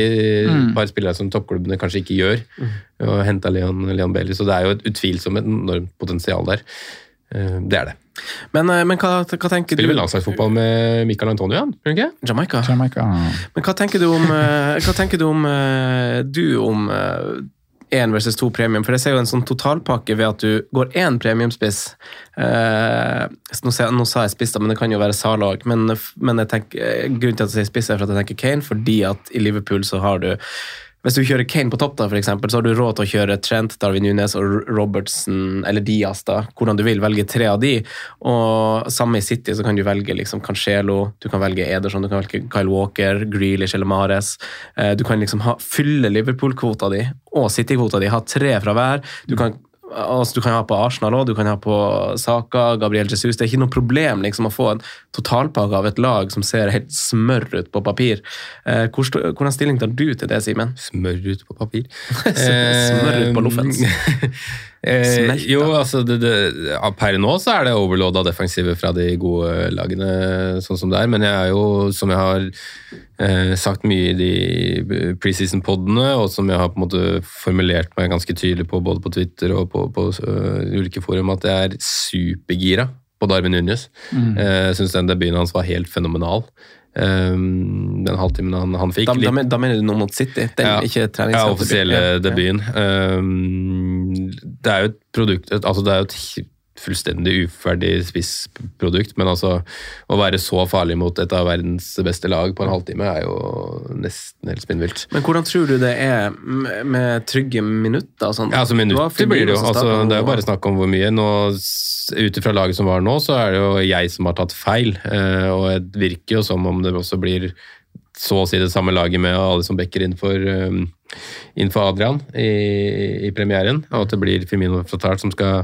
Mm. par spillere som toppklubbene kanskje ikke gjør. Og henta Leon, Leon Bailey. Så det er jo et utvilsomt et enormt potensial der. Eh, Det er det. Men, eh, men hva, hva tenker Spiller du vel landslagsfotball med Michael Antonio, han? Gjør ikke? Jamaica. Jamaica. Men hva tenker du om, eh, hva tenker du om, du om én versus to premium? For jeg ser jo en sånn totalpakke ved at du går én premiumspiss. Eh, nå, jeg, nå sa jeg spiss, da, men det kan jo være Sala òg. Men, men jeg tenker, grunnen til at jeg sier spiss, er for at jeg tenker Kane, fordi at i Liverpool så har du hvis du kjører Kane på topp, da, for eksempel, så har du råd til å kjøre Trent, Darwin Nunes og Robertson, eller Diaz, da, hvordan du vil. Velge tre av de. Og samme i City, så kan du velge liksom Cancelo, du kan velge Ederson, du kan velge Kyle Walker, Grealish eller Mares. Eh, Du kan liksom ha, fylle Liverpool-kvota di og City-kvota di, ha tre fra hver. Du kan Altså, du kan ha på Arsenal òg, du kan ha på Saka, Gabriel Jesus. Det er ikke noe problem liksom, å få en totalpakke av et lag som ser helt smør ut på papir. Eh, hvor hvordan stilling tar du til det, Simen? Smør ut på papir. Smør ut på loffens. Eh, jo, altså det, det, Per nå så er det overload av defensive fra de gode lagene, sånn som det er. Men jeg er jo, som jeg har eh, sagt mye i de preseason-podene, og som jeg har på en måte formulert meg ganske tydelig på både på Twitter og på, på uh, ulike forum, at jeg er supergira på Darwin Unius. Mm. Eh, syns den debuten hans var helt fenomenal. Um, den halvtimen han, han fikk. Da, da, men- da mener du noe mot City? Den, Ja. ikke Ja, offisielle debuten. ja. Um, det er jo et produkt altså Det er jo et fullstendig uferdig spissprodukt, men altså å være så farlig mot et av verdens beste lag på en halvtime er jo nesten helt spinnvilt. Men hvordan tror du det er med, trygge minutter sånn? Ja, altså Det Minutter blir det jo. Altså, det er jo bare snakk om hvor mye. Ut ifra laget som var nå, så er det jo jeg som har tatt feil. eh, Og det virker jo som om det også blir så å si det samme laget med alle som backer inn for, um, inn for Adrian i, i premieren. Og at det blir Firmino Fratart som skal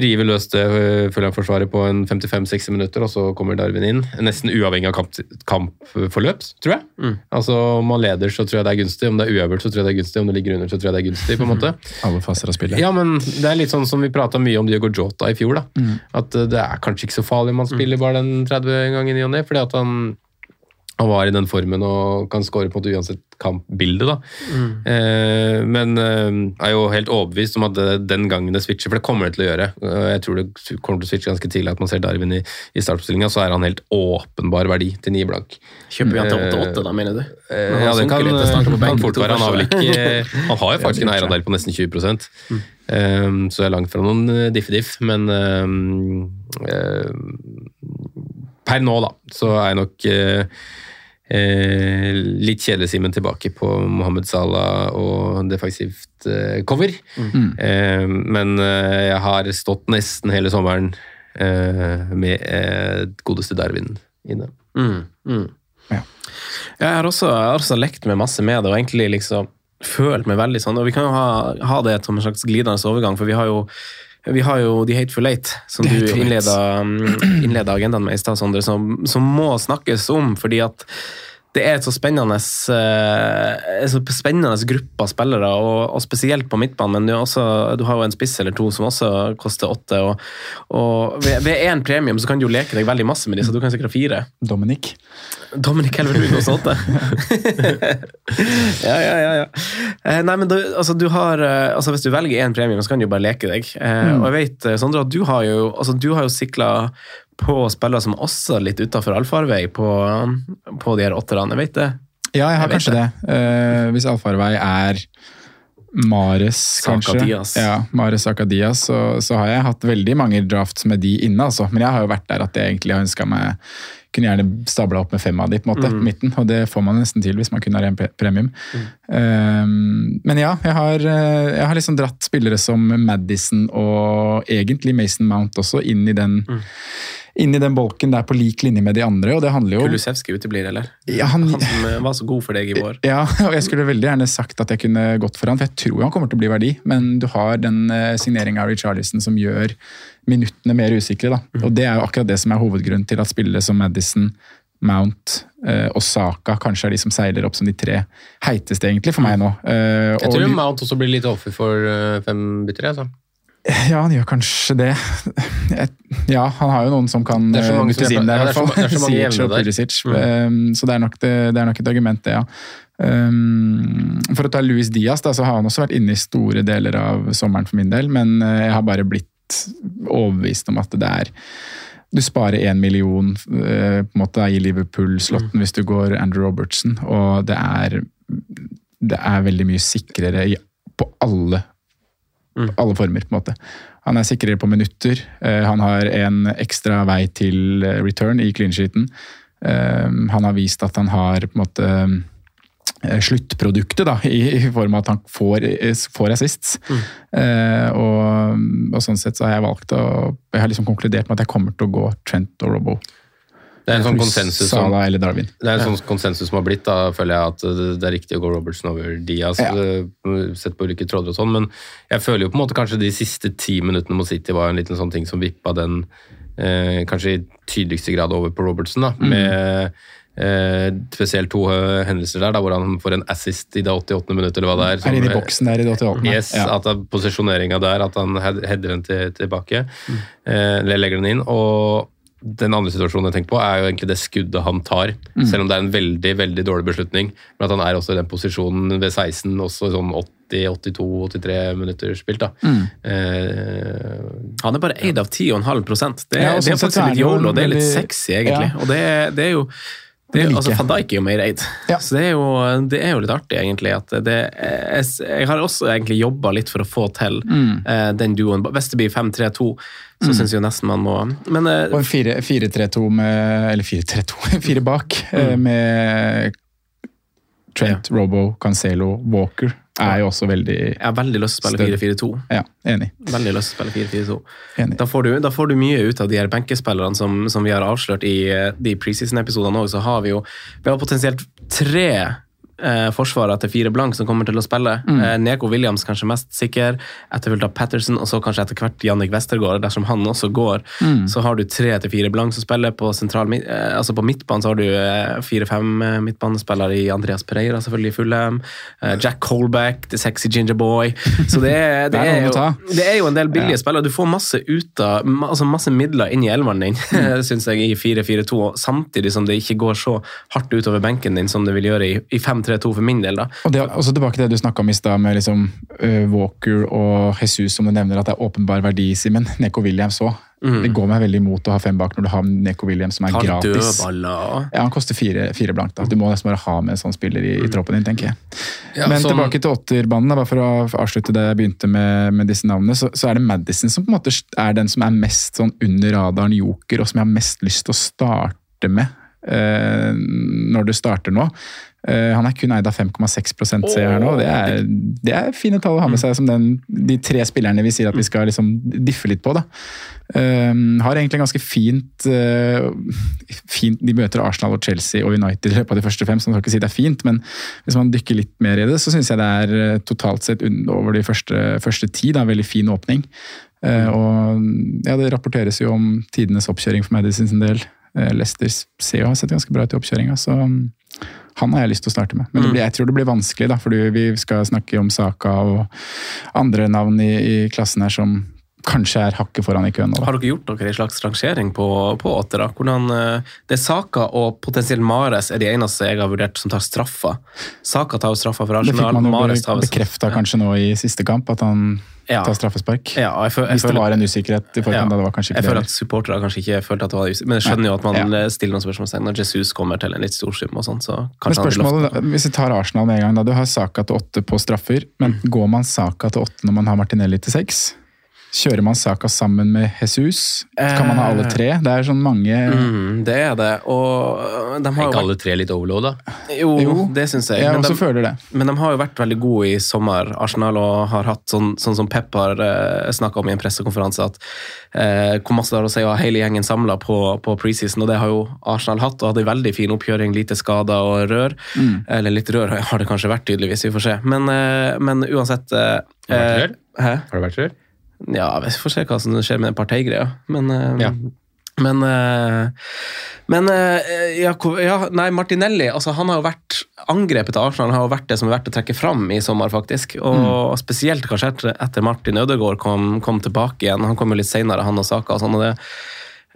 rive løs det uh, Fulham-forsvaret på en 55-60 minutter, og så kommer Darwin inn. Nesten uavhengig av kamp, kampforløp, tror jeg. Mm. Altså Om man leder, så tror jeg det er gunstig. Om det er uavgjort, så tror jeg det er gunstig. Om det ligger under, så tror jeg det er gunstig. på en måte. Alle faser av spillet. Ja, men det er litt sånn som vi prata mye om Diego Jota i fjor. da. Mm. At uh, det er kanskje ikke så farlig om han spiller bare den 30 ganger i og ne, fordi at han, han var i den formen og kan score på en måte uansett kampbilde. da. Eh, men eh, er jo helt overbevist om at det, den gangen det switcher, for det kommer det til å gjøre. Eh, jeg tror det kommer til å switche ganske tidlig at man ser Darwin i, i startoppstillinga, så er han helt åpenbar verdi til ni blank. Kjøper vi han til Eh, 8-8, da, mener du? Eh, ja, det kan, kan fort være. Han har vel ikke Han har jo faktisk en eierandel på nesten 20 um, så jeg er langt fra noen eh, diffe-diff, men um, eh, per nå, da, så er jeg nok eh, eh, litt kjedelig Simen tilbake på Mohammed Salah og defensivt eh, cover. Mm. Eh, men eh, jeg har stått nesten hele sommeren eh, med eh, godeste Darwin inne. Mm, mm. Jeg, har også, jeg har også lekt med masse med det, og egentlig liksom følt meg veldig sånn. Og vi kan jo ha, ha det som en slags glidende overgang, for vi har jo vi har jo The Hateful Eight, som du Hateful innleda, mm, innleda agendaen med i stad, Sondre, som, som må snakkes om, fordi at det er et så spennende, eh, så spennende gruppe av spillere, og, og spesielt på midtbanen. Men du, også, du har jo en spiss eller to som også koster åtte. Og, og ved, én premium så kan du jo leke deg veldig masse med disse, så du kan sikkert ha fire. Dominic. Dominic Calvert-Lewin koster åtte. ja, ja, ja. ja. Eh, nei, men du, altså, du har, eh, altså, hvis du velger én premium, så kan du jo bare leke deg. Mm. Og jeg vet, Sondre, at du har jo, altså, du har jo sikla på spillere som også er litt utafor allfarvei på, på de her åtterne. Vet det. Ja, jeg har Jeg kanskje det. Eh, hvis allfarvei er Mares, kanskje. Sakadias. Ja, Mares Akadias, så, så har jeg hatt veldig mange drafts med de inne, altså. Men jeg har jo vært der at jeg egentlig har ønska meg kunne gjerne stabla opp med fem av de på en måte, Mm. på midten, og det får man nesten til hvis man kun har én premium. premium. Uh, men ja, jeg har, eh, jeg har liksom dratt spillere som Madison og egentlig Mason Mount også inn i den inn i den bolken der på lik linje med de andre, og det handler jo Kulusevski uteblir, eller? Ja, han- han som eh, var så god for deg i vår. Ja, og jeg skulle veldig gjerne sagt at jeg kunne gått for han, for jeg tror han kommer til å bli verdi, men du har den uh, signeringa av Richarlison som gjør minuttene mer usikre. da. Og det er jo akkurat det som er hovedgrunnen til at spillere som Madison, Mount eh, og Saka kanskje er de som seiler opp som de tre heiteste, egentlig, for meg nå. Eh, Jeg og- tror Mount også blir litt offer for eh, fem bytter, Altså. Ja, han gjør kanskje det. Ja, han har jo noen som kan Det er så eh, mange inn der, i er hvert så- det er så fall. mange jevne der. Mm. Um, Så det er, det, det er nok et argument, det, ja. Um, For å ta Luis Diaz, da, så har han også vært inne i store deler av sommeren for min del, men eh, jeg har bare blitt overbevist om at det er du sparer én million eh, på en måte i Liverpool-slotten hvis du går Andrew Robertson, og det er, det er veldig mye sikrere i, på alle alle former, på en måte. Han er sikrere på minutter. eh, Han har en ekstra vei til eh, return i clean sheeten. Eh, Han har vist at han har på en måte sluttproduktet, da, i, form av at han får, får assists. Eh, og, og sånn sett så har jeg valgt å Jeg har liksom konkludert med at jeg kommer til å gå Trent og Robbo. Det er en sånn konsensus som, eller Darwin. det er en sånn konsensus som har blitt. Da føler jeg at det- det er riktig å gå Robertson over Diaz, Ja. eh, sett på ulike tråder og sånn, men jeg føler jo på en måte kanskje de siste ti minuttene mot City var en liten sånn ting som vippa den eh, kanskje i tydeligste grad over på Robertson, da, Mm. med eh, spesielt to eh, hendelser der, da, hvor han får en assist i det 88. minuttet, eller hva det er. Er inne i boksen der i det 88. Yes, Ja. at det- posisjoneringa der, at han header den til, tilbake, eh, eller legger den inn. Og den andre situasjonen jeg tenker på, er jo egentlig det skuddet han tar. Mm. Selv om det er en veldig veldig dårlig beslutning. Men at han er også i den posisjonen ved 16, også sånn 80-82-83 minutter spilt. da. Mm. Eh, Han er bare eid av 10,5 Det, Ja, er- og det er sånn faktisk er litt yolo, det er litt sexy, egentlig. Ja. Og det er, det er jo Det liker altså. Van Dijk er jo mer eid, Ja. så det er, jo, det er jo litt artig, egentlig. at det, jeg, jeg har også egentlig jobba litt for å få til Mm. uh, den duoen. Hvis det blir 5-3-2, så Mm. syns jeg jo nesten man må Men uh, Og en 4 4-3-2 med Eller 4-3-2, fire bak, eh, med Trent, Robo, Cancelo, Walker er jo også veldig jeg har veldig lyst til å spille 4-4-2. Ja, enig. Veldig lyst til å spille 4-4-2. Enig. Da får, du, da får du mye ut av de her benkespillerne som, som vi har avslørt i eh, de preseason-episodene òg. Så har vi jo vi har potensielt tre eh, forsvarere til fire blank som kommer til å spille. Mm. Eh, Neko Williams kanskje mest sikker, etterfulgt av Patterson, og så kanskje etter hvert Jannik Westergaard. Dersom han også går, Mm. så har du tre til fire blank som spiller. På sentral, eh, altså på midtbanen så har du eh, fire-fem eh, midtbanespillere i Andreas Pereira, selvfølgelig i Fulham. Eh, Jack Colback, The Sexy Ginger Boy. Så det, er- det, er jo, det er jo en del billige spillere. Du får masse ut av, altså masse midler inn i elveren din, Mm. syns jeg, i 4-4-2, samtidig som det ikke går så hardt utover benken din som det vil gjøre i, i 5-3-2 for min del. da. Og det, også tilbake til det du snakka om i stad, med liksom, uh, Walker og Jesus, som du nevner at det er åpenbar verdi i Simen. Neko Williams òg. Det går meg veldig imot å ha fem bak når du har Neko Williams som er han gratis. dødballer. Ja, Han koster fire, fire blankt. da. Du må nesten bare ha med en sånn spiller i, i troppen din, tenker jeg. Ja, Men som- tilbake til åtterbanen, bare for å avslutte det jeg begynte med, med disse navnene, så, så er det Madison som på en måte er den som er mest sånn under radaren joker, og som jeg har mest lyst til å starte med eh, når du starter nå. Eh, han er kun eid av 5,6% ser jeg her nå. Det er, det er fine tall å ha med seg som den, de tre spillerne vi sier at vi skal liksom diffe litt på. da. Um, har egentlig ganske fint, uh, fint De møter Arsenal og Chelsea og United i løpet av de første fem, så man skal ikke si det er fint, men hvis man dykker litt mer i det, så syns jeg det er eh, totalt sett over de første, første ti da, en veldig fin åpning. Uh, og ja, Det rapporteres jo om tidenes oppkjøring for Madison sin del. Uh, Leicester ser jo har sett ganske bra ut i oppkjøringa, så mm, han har jeg lyst til å starte med. Men det blir, jeg tror det blir vanskelig, da, fordi vi skal snakke om Saka og andre navn i, i klassen her som kanskje er hakket foran i køen nå. Har dere gjort dere en slags rangering på, på åttere? Hvordan, eh, det er Saka og potensielt Mares er de eneste jeg har vurdert som tar straffa. Saka tar jo straffa for Arsenal. Det fikk man jo bekrefta kanskje nå i siste kamp, at han Ja. tar straffespark. Ja, jeg, føl- jeg Hvis det føler- var en usikkerhet i forkant, da det var kanskje ikke jeg føler det. at supportere kanskje ikke følte at det var usikkerhet, men jeg skjønner jo at man Ja. eh, stiller noen spørsmål når Jesus kommer til en litt stor sum og sånn, så Men spørsmålet, Hvis vi tar Arsenal med en gang, da. Du har Saka til åtte på straffer, men Mm. går man Saka til åtte når man har Martinelli til seks? Kjører man Saka sammen med Jesus? Kan man ha alle tre? Det er sånn mange Mm, det er det, og øh, de har ikke alle tre litt overloada? Jo, Jo, det syns jeg. Jeg Men også de, føler det. men de har jo vært veldig gode i sommer, Arsenal, og har hatt sånn, sånn som Pep har uh, snakka om i en pressekonferanse, at eh, hvor masse det har å si å ha hele gjengen samla på, på preseason, og det har jo Arsenal hatt, og hadde en veldig fin oppkjøring, lite skader og rør. Mm. Eller litt rør har det kanskje vært, tydeligvis, vi får se. Men, eh, men uansett eh, Har det vært rør? Hæ? Har det vært rør? Ja, vi får se hva som skjer med partigreia. Men, eh, Ja. men, eh, men eh, ja, ja, nei, Martinelli altså, han har jo vært Angrepet av Arsenal har jo vært det som er verdt å trekke fram i sommer, faktisk. Og spesielt kanskje etter, etter Martin Ødegaard kom, kom tilbake igjen. Han kom jo litt senere, han og Saka. og sånn, og det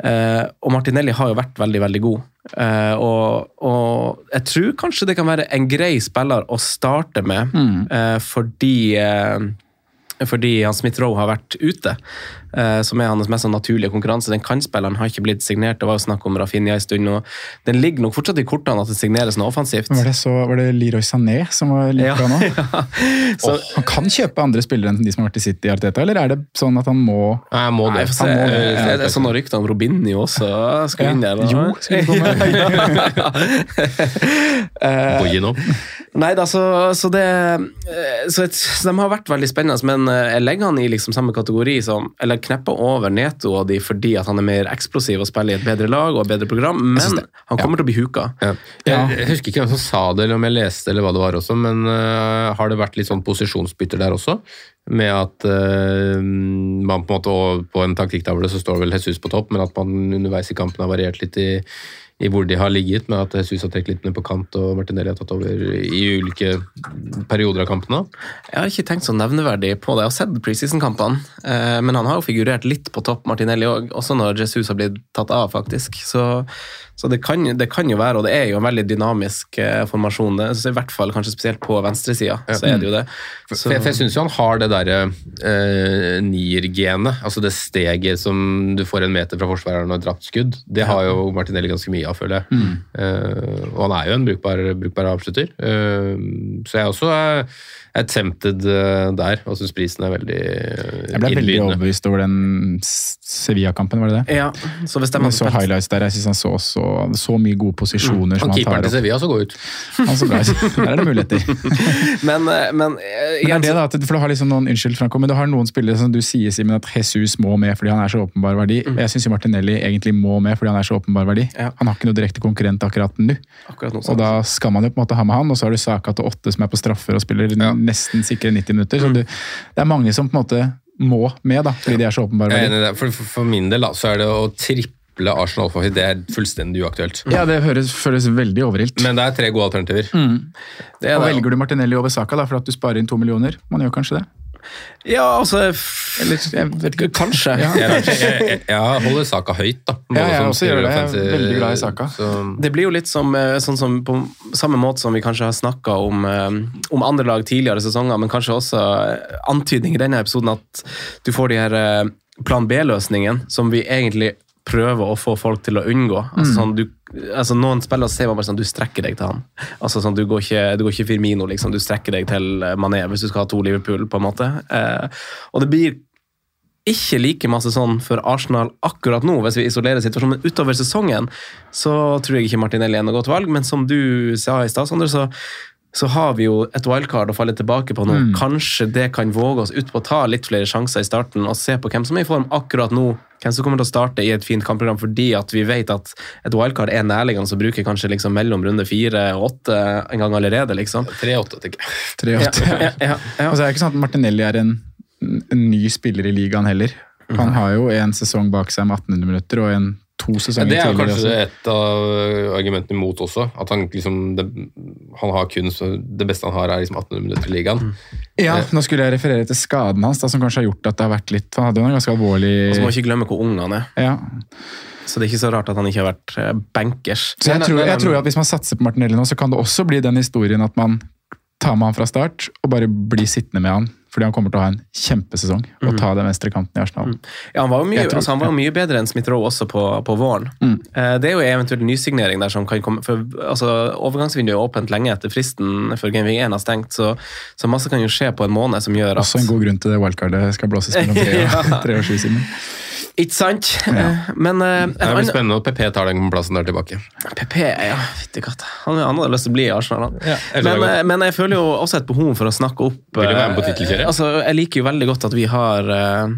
Eh, og Martinelli har jo vært veldig veldig god. Eh, og, og jeg tror kanskje det kan være en grei spiller å starte med, eh, fordi fordi han Smith Rowe har vært ute, som er hans mest sånn naturlige konkurranse. Den kantspilleren har ikke blitt signert. Det var jo snakk om Rafinha en stund. og Den ligger nok fortsatt i kortene at det signeres noe offensivt. Var det, så, var det Leroy Sané som var like Ja, bra nå? Så, oh, han kan kjøpe andre spillere enn de som har vært i City, Arteta, eller er det sånn at han må Nei, jeg må Nei, det. jeg får se. Må det. Eh, Det er sånn rykter om Robinho også skal Ja. inn der. da. Jo, skal vi komme nå. Nei da, så, så det eh, så, et, så De har vært veldig spennende, men eh, jeg legger han i liksom samme kategori som Eller knepper over Neto og de fordi at han er mer eksplosiv og spiller i et bedre lag og et bedre program, men han kommer til å bli huka. Ja. Ja. Jeg, jeg husker ikke hvem som sa det, eller om jeg leste eller hva det var også, men uh, har det vært litt sånn posisjonsbytter der også? Med at uh, man på en måte på en taktikktavle så står vel Jesus på topp, men at man underveis i kampen har variert litt i, i hvor de har ligget, med at Jesus har trukket litt ned på kant og Martinelli har tatt over i ulike perioder av kampene. Jeg har ikke tenkt så nevneverdig på det. Jeg har sett preseason-kampene, eh, men han har jo figurert litt på topp, Martinelli òg, også når Jesus har blitt tatt av, faktisk. Så, så det, kan, det kan jo være, og det er jo en veldig dynamisk eh, formasjon, det, så i hvert fall kanskje spesielt på venstresida, så er det jo det. Så, for jeg, syns jo han har det derre eh, nier-genet, altså det steget som du får en meter fra forsvareren og et drapt skudd. Det har jo Martinelli ganske mye av, føler jeg. Eh, og han er jo en brukbar, brukbar avslutter. Eh, så jeg også er, er tempted eh, der, og syns prisen er veldig innlydende. Jeg ble veldig overbevist over den Sevilla-kampen, var det det? Ja, så hvis de Jeg hadde så highlights der, jeg synes han så så, så mye gode posisjoner som Han han keeperen til. Sevilla så god ut. Han så bra ut. Der er det muligheter. Men, eh, men, jeg, Men det er det da, for du har liksom noen, unnskyld Franco, men du har noen spillere som du sier Simen, at Jesus må med fordi han er så åpenbar verdi. Mm. Jeg syns Martinelli egentlig må med fordi han er så åpenbar verdi. Ja. Han har ikke noe direkte konkurrent akkurat nå. akkurat nå, Og da skal man jo på en måte ha med han, og så har du Saka til åtte som er på straffer og spiller nesten sikre 90 minutter. Mm. Så du, det er mange som på en måte må med, da, fordi de er så åpenbare. For, for, for min del da, så er det å triple Arsenal for det er fullstendig uaktuelt. Ja, det høres, føles veldig overilt. Men det er tre gode alternativer. er og velger du Martinelli over Saka da, for at du sparer inn to millioner? Man gjør kanskje det? Ja, altså Eller, jeg vet ikke. Kanskje. Ja. Jeg, jeg, jeg, holder saka høyt, da. Både Ja, jeg også gjør det. Jeg er veldig glad i Saka. Så, Det blir jo litt som, eh, sånn som på samme måte som vi kanskje har snakka om, eh, om andre lag tidligere sesonger, men kanskje også eh, antydning i denne episoden at du får de her plan B-løsningene som vi egentlig prøver å få folk til å unngå. Altså, sånn, du, altså Noen spillere ser man bare sånn du strekker deg til han. Altså sånn, Du går ikke, du går ikke Firmino, liksom. Du strekker deg til Mané hvis du skal ha to Liverpool, på en måte. Eh, og det blir ikke like masse sånn for Arsenal akkurat nå, hvis vi isolerer situasjonen. Men utover sesongen så tror jeg ikke Martinelli er noe godt valg. Men som du sa i stad, Sondre, så, så har vi jo et wildcard å falle tilbake på nå. Kanskje det kan våge oss ut på å ta litt flere sjanser i starten og se på hvem som er i form akkurat nå. Hvem som kommer til å starte i et fint kampprogram fordi at vi vet at et wildcard er nærliggende som bruker kanskje liksom mellom runde fire og åtte en gang allerede. liksom. 3-8, tenker jeg. 3-8. Ja, ja, ja, ja. Altså, det er ikke sånn at Martinelli er en, en ny spiller i ligaen heller. Han har jo en sesong bak seg med 1800 minutter og en to Ja, det er tidligere. kanskje også. et av argumentene imot også. At han liksom det, Han har kun så Det beste han har, er liksom 1800 minutter i ligaen. Ja, nå skulle jeg referere til skaden hans, da, som kanskje har gjort at det har vært litt Han hadde jo en ganske alvorlig Og så må ikke glemme hvor ung han er. ja. Så det er ikke så rart at han ikke har vært eh, bankers. Så jeg tror, jeg tror at hvis man satser på Martinelli nå, så kan det også bli den historien at man tar med han fra start og bare blir sittende med han. Fordi han kommer til å ha en kjempesesong og ta den venstre kanten i Arsenal. Ja, han var jo mye, altså, han var mye bedre enn Smith Rowe også på, på våren. Eh, det er jo eventuelt nysignering der som kan komme for altså, Overgangsvinduet er åpent lenge etter fristen før Game Week 1 har stengt, så, så masse kan jo skje på en måned som gjør at Også en god grunn til det wildcardet skal blåses mellom tre og, tre og sju siden. Ikke sant? Ja. Men uh, Det blir annet spennende at PP tar den plassen der tilbake. PP, ja, fytti katta. Han, han hadde lyst til å bli i Arsenal, han. Ja, men, eh, men jeg føler jo også et behov for å snakke opp eh. Altså, jeg liker jo veldig godt at vi har eh,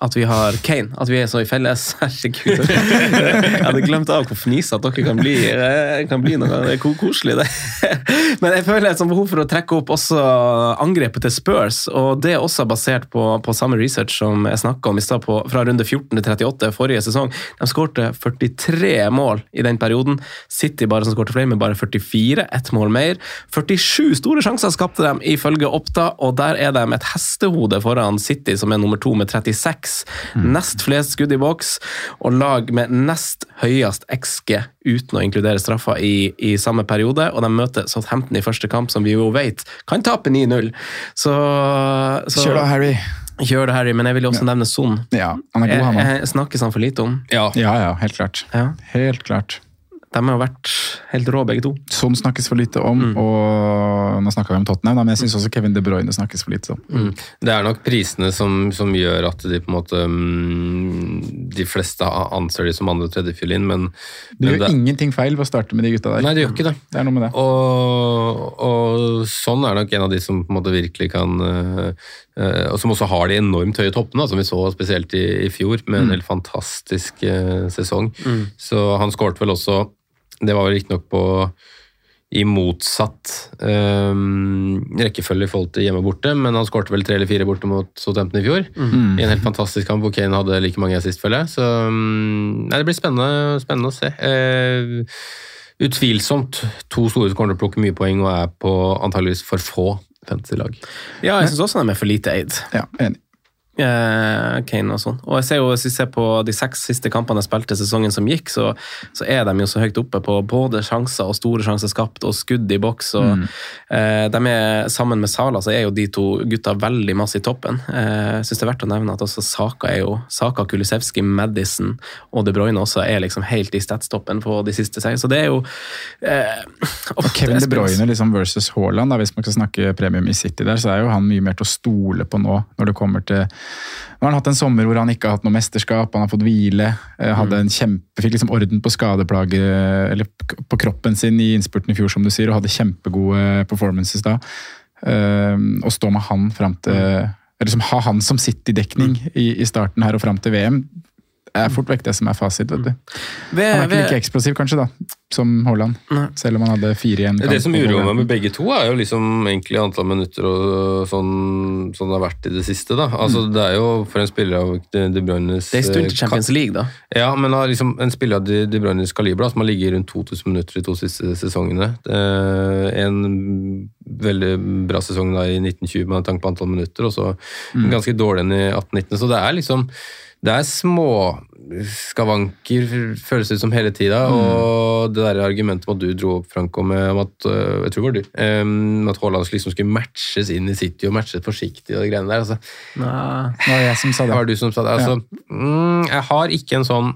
at vi har Kane, at vi er så i felles. Herregud. Jeg hadde glemt av hvor fnisete dere kan bli. Det kan bli noe det er koselig, det. Men jeg føler et behov for å trekke opp også angrepet til Spurs, og det er også basert på, på samme research som jeg snakka om i stad, fra runde 14 til 38 forrige sesong. De skårte 43 mål i den perioden. City bare som skårte flere, med bare 44, ett mål mer. 47 store sjanser skapte de ifølge Oppda, og der er de et hestehode foran City, som er nummer to med 36. Nest flest skudd i boks, og lag med nest høyest XG uten å inkludere straffer i, i samme periode. Og de møter Southampton i første kamp, som vi jo vet kan tape 9-0. Så, så Kjør da, Harry. Kjør det, Harry, men jeg vil også nevne Son. Ja, han er god, han òg. jeg snakkes han for lite om. Ja, Ja, ja, helt klart. Ja. Helt klart. De har vært helt rå, begge to. Son snakkes for lite om, Mm. og nå snakka vi om Tottenham, da, men jeg syns også Kevin De Bruyne snakkes for lite om. Mm. Det er nok prisene som, som gjør at de på en måte mm, De fleste anser de som andre- og tredjefiolin, men, Du men gjør det, ingenting feil ved å starte med de gutta der. Nei, det gjør ikke det. Det er noe med det. Og, og sånn er nok en av de som på en måte virkelig kan øh, øh, Og som også har de enormt høye toppene, som vi så spesielt i, i fjor, med en helt fantastisk sesong. sesong. Så han skårte vel også Det var vel riktignok på i motsatt øhm, rekkefølge i forhold til hjemme og borte, men han skårte vel tre eller fire borte mot Southampton i fjor. I en helt fantastisk kamp hvor Kane hadde like mange assist, føler jeg. Så mm, nei, det blir spennende, spennende å se. Eh, utvilsomt to store som kommer til å plukke mye poeng og er på antageligvis for få fantasy-lag. Ja, jeg syns også de er for lite eid. Ja, enig. Eh, Kane og sånn. Og jeg ser jo, Hvis vi ser på de seks siste kampene jeg spilte sesongen som gikk, så, så er de jo så høyt oppe på både sjanser og store sjanser skapt og skudd i boks. og Mm. eh, de er Sammen med Sala så er jo de to gutta veldig masse i toppen. Eh, jeg synes det er verdt å nevne at også Saka er jo Saka, Kulusevski, Madison og De Bruyne også er liksom helt i statstoppen på de siste seks. Så det er jo eh, Og Kevin De Bruyne liksom versus Haaland, da, hvis man skal snakke premium i City der, så er jo han mye mer til å stole på nå, når det kommer til Nå har han hatt en sommer hvor han ikke har hatt noe mesterskap, han har fått hvile. eh, Hadde en kjempe, Fikk liksom orden på skadeplaget, eller på kroppen sin i innspurten i fjor, som du sier, og hadde kjempegode performances da. Eh, Å stå med han fram til eller liksom Ha han som City-dekning i, i starten her og fram til VM, er fort vekk det som er fasit. vet du. Ved- Han er ikke ved- like eksplosiv kanskje da, som Haaland, selv om han hadde fire igjen. Det som uroer meg med begge to, er jo liksom egentlig antall minutter og sånn, sånn det har vært i det siste. da. Altså, Det er jo for en spiller av De, Bruynes Det er en stund til eh, Champions League, da. Ja, men har liksom en spiller av De, de Bruynes kaliber som har ligget rundt 2000 minutter de to siste sesongene. Eh, En veldig bra sesong da i 1920 med tanke på antall minutter, og så Mm. ganske dårlig enn i 1819. Så det er liksom det er små skavanker, føles det ut som hele tida. Mm. Og det der argumentet om at du dro opp, Franco, med om at øh, jeg tror det var du, um, at Haaland liksom skulle matches inn i City og matches forsiktig og de greiene der. altså. Nei. Det var jeg som sa Det var du som sa det. Altså, mm, jeg har ikke en sånn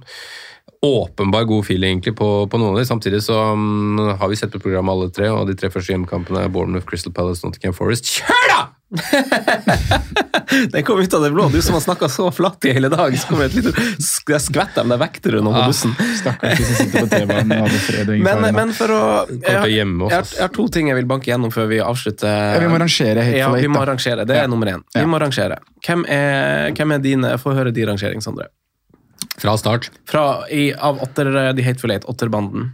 åpenbar god feeling egentlig på, på noen av de. Samtidig så um, har vi sett på programmet alle tre, og de tre første hjemmekampene er Bournemouth, Crystal Palace, Nottingham Forest. Kjør da! Den kom ut av det blå. Du som har snakka så flatt i hele dag, så kommer et lite sk- skvett av deg vekter under på bussen. Og ingen Men, men for å jeg, har- jeg, har, jeg to ting jeg vil banke gjennom før vi avslutter. Vi må rangere Ja, vi må rangere. Det er nummer én. Vi må rangere. Hvem er, hvem er dine Jeg får høre din rangering, Sondre. Fra start. Fra, i, av otter, de Hateful Eight, åtterbanden.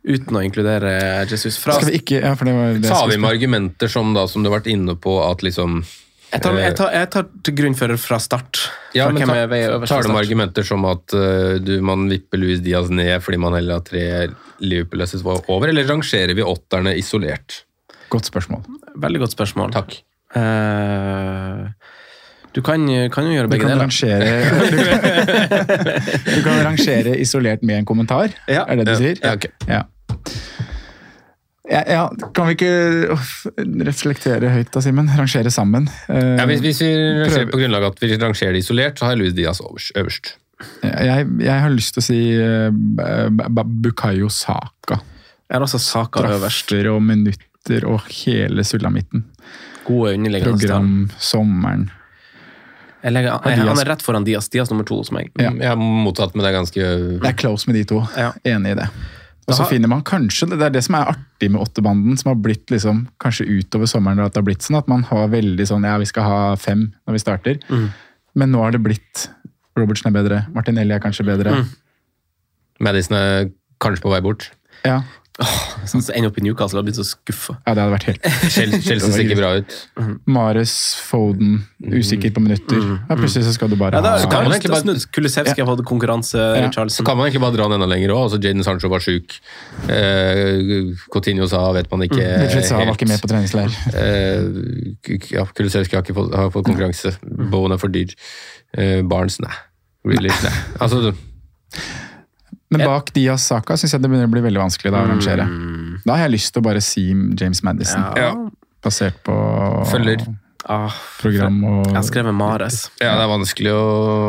Uten å inkludere Jesus. Fra, Skal vi ikke Ja, for det var det Sa vi med argumenter som da, som du har vært inne på, at liksom jeg, tar, jeg, tar, jeg tar til grunn for fra start. Ja, Fra men hvem ta, er tar du med argumenter som at uh, du, man vipper Luis Diaz ned fordi man heller har tre Liverpool-lesses over, eller rangerer vi åtterne isolert? Godt spørsmål. Veldig godt spørsmål. Takk. Eh, du kan, kan jo gjøre begge deler. rangere, du, du kan rangere isolert med en kommentar, Ja. er det du sier? Ja, ok. Ja. Ja, ja, kan vi ikke reflektere høyt da, Simen? Rangere sammen. Eh, Ja, hvis, hvis vi rangerer prøv- på grunnlag at vi rangerer det isolert, så har Luis Diaz øverst. øverst. jeg, jeg har lyst til å si uh, Bukayo Saka. Jeg har også Saka øverst. Drafter og minutter og hele sulamitten. Gode underliggende. Program, sommeren. Jeg legger, Har jeg, han er rett foran Dias. Dias nummer to hos meg. Ja. Jeg har mottatt, men det er ganske Det er close med de to. Ja. Enig i det. Og så finner man kanskje, Det er det som er artig med åttebanden, som har blitt liksom, kanskje utover sommeren, at det har blitt sånn at man har veldig sånn Ja, vi skal ha fem når vi starter. Mm. Men nå har det blitt Robertsen er bedre, Martinelli er kanskje bedre. Mm. Madison er kanskje på vei bort. Ja, Sånn så ender opp i Newcastle og har blitt så skuffa. ja, det hadde vært helt Chelsea ser ikke bra ut. Mares, Foden, usikker på minutter. Ja, plutselig så skal du bare Mm. Ja, da, ha kan man egentlig bare- Kulisevskij har fått konkurranse. Ja. Så kan man egentlig bare dra den enda lenger òg. Altså Jaden Sancho var sjuk. Uh, Coutinho sa vet man ikke Wilfried Zaha var ikke med på treningsleir. Uh, ja, Kulisevskij har ikke fått, har fått konkurranse. Bowen er for dyr. Uh, Barnes, nei. Really, nei. Altså, Men bak Diaz Saka syns jeg det begynner å bli veldig vanskelig da, å rangere. Mm. Da har jeg lyst til å bare si James Madison, ja. basert på Følger. Ah, program og jeg har skrevet Mares. Ja, det er vanskelig å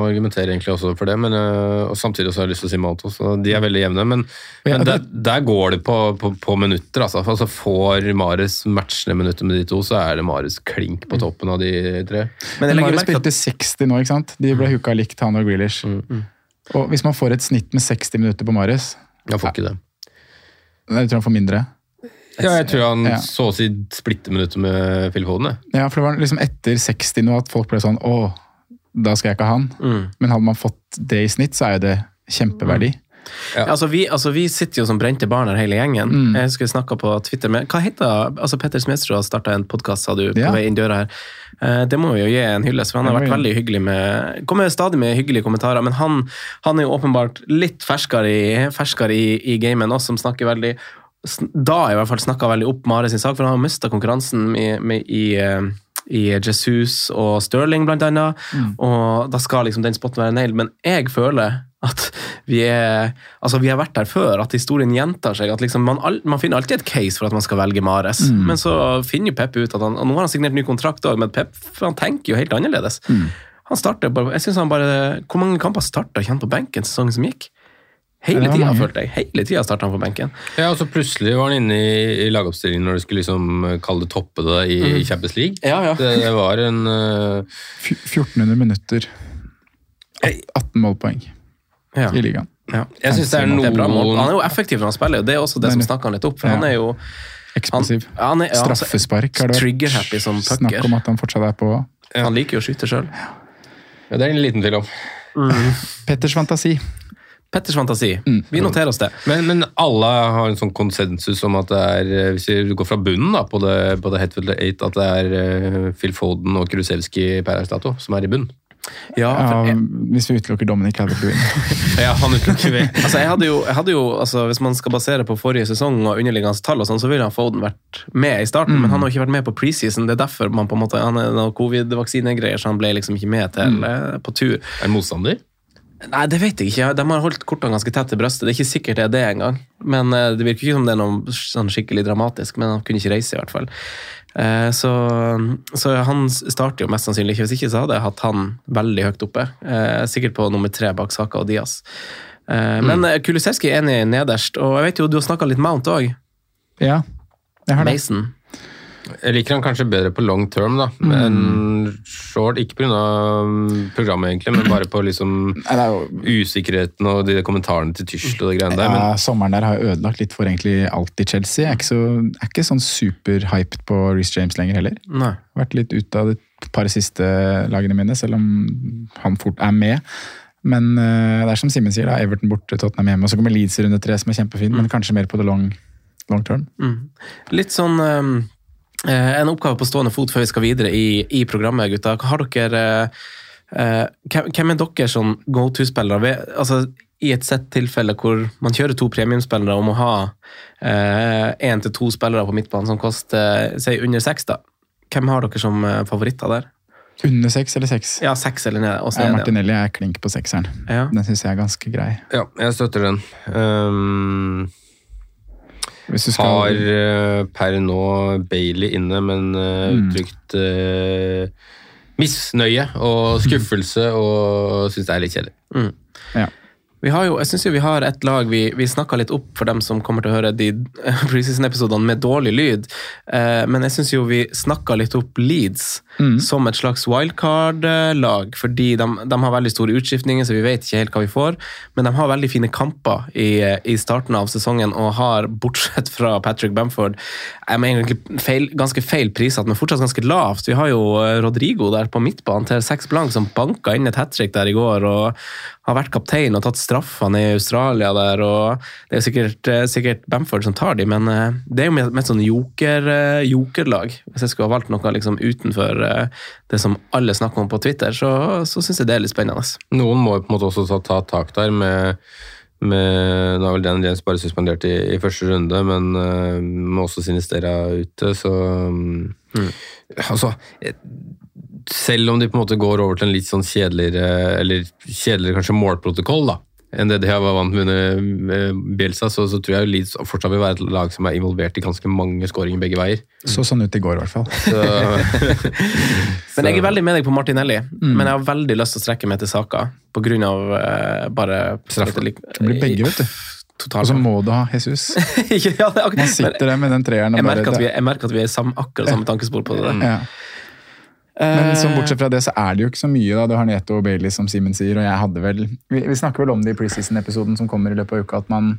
argumentere egentlig også for det, men øh, og samtidig så har jeg lyst til å si Malto, så de er veldig jevne. Men, Ja, men det- der, der går det på, på, på minutter, altså. altså. Får Mares matchende minutter med de to, så er det Mares klink på toppen av de tre. Men men Mares spilte 60 nå, ikke sant? De ble huka likt, han og Grealish. Og hvis man får et snitt med 60 minutter på Marius Jeg får ikke det. jeg tror han får mindre. Ja, jeg tror han Ja. så å si splitter minutter med Phil Foden. Ja, for det var liksom etter 60 nå at folk ble sånn Å, da skal jeg ikke ha han. Mm. Men hadde man fått det i snitt, så er jo det kjempeverdi. Ja. Altså, vi, altså, vi sitter jo som brente barn her hele gjengen. Mm. Jeg husker vi snakka på Twitter med Hva heter altså Petter Smedstrud har starta en podkast, sa du, på Ja. vei inn døra her. Eh, Det må vi jo gi en hyllest, for han har vært veldig hyggelig med Kommer stadig med hyggelige kommentarer, men han, han er jo åpenbart litt ferskere i, ferskere i, i gamet enn oss, som snakker veldig Da i hvert fall snakka veldig opp Mare sin sak, for han har mista konkurransen i, med, i, eh, i Jesus og Stirling, blant annet. Og da skal liksom den spotten være nailed. Men jeg føler at vi er Altså, vi har vært der før, at historien gjentar seg. at liksom man, all, man finner alltid et case for at man skal velge Mares, Mm. men så finner jo Pep ut at han Og nå har han signert ny kontrakt òg, men Pep han tenker jo helt annerledes. Mm. Han starter bare, jeg synes han bare, Hvor mange kamper starta ikke han på benken sesongen som gikk? Hele tida, følte jeg. Hele tida starta han på benken. Ja, og så plutselig var han inne i, i lagoppstillingen når du skulle liksom kalle det toppe det i, i Mhm. Champions League. Ja, ja. Det, det var en uh... 1400 minutter. 18 målpoeng Ja. i ligaen. Ja. Jeg synes det er mål. Han er jo effektiv når han spiller, og det er også det som snakker han litt opp. For Ja. han er jo Eksplosiv. Han, han er, ja, altså, Straffespark har det vært snakk om at han fortsatt er på. Han liker jo å skyte sjøl. Ja, det er en liten tvil om. Petters fantasi. Petters fantasi. Vi noterer oss det. Men, men alle har en sånn konsensus om at det er, eh, hvis vi går fra bunnen da, på det, på det Hetfield 8, at det er eh, Phil Foden og Krusevski per erstato som er i bunn. Ja, Ja, hvis vi utelukker Dominic Calvert-Lewin. Ja, han utelukker vi. altså, jeg hadde jo, jeg hadde jo altså, Hvis man skal basere på forrige sesong og underliggende tall, og sånn, så ville han Foden vært med i starten, men han har ikke vært med på preseason. Det er derfor man på en måte, han er noen covid-vaksinegreier, så han ble liksom ikke med til, mm. på tur. Er han motstander? Nei, det vet jeg ikke. De har holdt kortene ganske tett til brystet. Det er ikke sikkert det er det engang. Men eh, Det virker ikke som det er noe sånn skikkelig dramatisk, men han kunne ikke reise, i hvert fall. Eh, Så, så han starter jo mest sannsynlig ikke. Hvis ikke så hadde jeg hatt han veldig høyt oppe. Eh, Sikkert på nummer tre bak Saka og Diaz. Eh, Men mm. Kulisevskij er enig nederst, og jeg vet jo du har snakka litt Mount òg. Ja, jeg har det. Mason. Jeg liker han kanskje bedre på long term, da. Men short, ikke pga. programmet, egentlig, men bare på liksom det jo usikkerheten og de kommentarene til Tyskland og de greiene der. Ja, Men sommeren der har ødelagt litt for egentlig alt i Chelsea. Jeg er ikke, så, er ikke sånn superhyped på Reece James lenger heller. Nei. Vært litt ute av de par siste lagene mine, selv om han fort er med. Men uh, det er som Simen sier, da, Everton borte, Tottenham hjemme. Og så kommer Leeds i runde tre, som er kjempefin, men kanskje mer på det long, long term. Mm. Litt sånn um, En oppgave på stående fot før vi skal videre i, i programmet, gutta. Har dere eh, hvem, hvem er dere som go to-spillere? Altså, I et sett tilfelle hvor man kjører to premiumspillere og må ha én til to spillere på midtbanen som koster si under seks, da. Hvem har dere som eh, favoritter der? Under seks eller seks? Ja, seks eller ned. Ja. Martinelli er klink på sekseren. Ja. Den syns jeg er ganske grei. ja, jeg støtter den. Um, skal har eh, per nå Bailey inne, men eh, Mm. uttrykt eh, misnøye og skuffelse og syns det er litt kjedelig. Mm. Ja. Vi har jo, jeg synes jo vi har et lag vi, vi snakka litt opp for dem som kommer til å høre de preseason-episodene med dårlig lyd, eh, men jeg syns jo vi snakka litt opp Leeds Mm. som et slags wildcard-lag, fordi de, de har veldig store utskiftninger, så vi vet ikke helt hva vi får, men de har veldig fine kamper i, i starten av sesongen og har, bortsett fra Patrick Bamford, jeg mener egentlig feil, ganske feil prissatt, men fortsatt ganske lavt. Vi har jo eh, Rodrigo der på midtbanen til seks blank som banka inn et hat trick der i går. og har vært kaptein og tatt straffene i Australia der, og det er sikkert, sikkert Bamford som tar de, men eh, det er jo mer sånn joker, eh, jokerlag. Hvis jeg skulle ha valgt noe liksom utenfor eh, det som alle snakker om på Twitter, så, så syns jeg det er litt spennende. Noen må jo på en måte også ta, ta tak der med, med Nå er vel Dan James bare suspendert i, i første runde, men uh, må også Sinistera ute, så um, Altså eh, Selv om de på en måte går over til en litt sånn kjedeligere, eller kjedeligere kanskje målprotokoll, da, enn det de har vært vant med under Bielsa, så, så tror jeg Leeds fortsatt vil være et lag som er involvert i ganske mange skåringer begge veier. Så sånn ut i går, i hvert fall. Så, Men jeg er veldig med deg på Martinelli, Mm. men jeg har veldig lyst til å strekke meg til Saka, på grunn av eh, bare Straffe. Det blir begge, vet du. Totalt. Og så må du ha Jesus. Ja, det er Man sitter der med den treeren og jeg bare merker, at vi, jeg merker at vi er sam, akkurat samme tankespor på det. ja. Men som, bortsett fra det, så er det jo ikke så mye. da. Du har Neto og Bailey, som Simen sier. og jeg hadde vel, Vi, vi snakker vel om det i preseason-episoden som kommer i løpet av uka, at man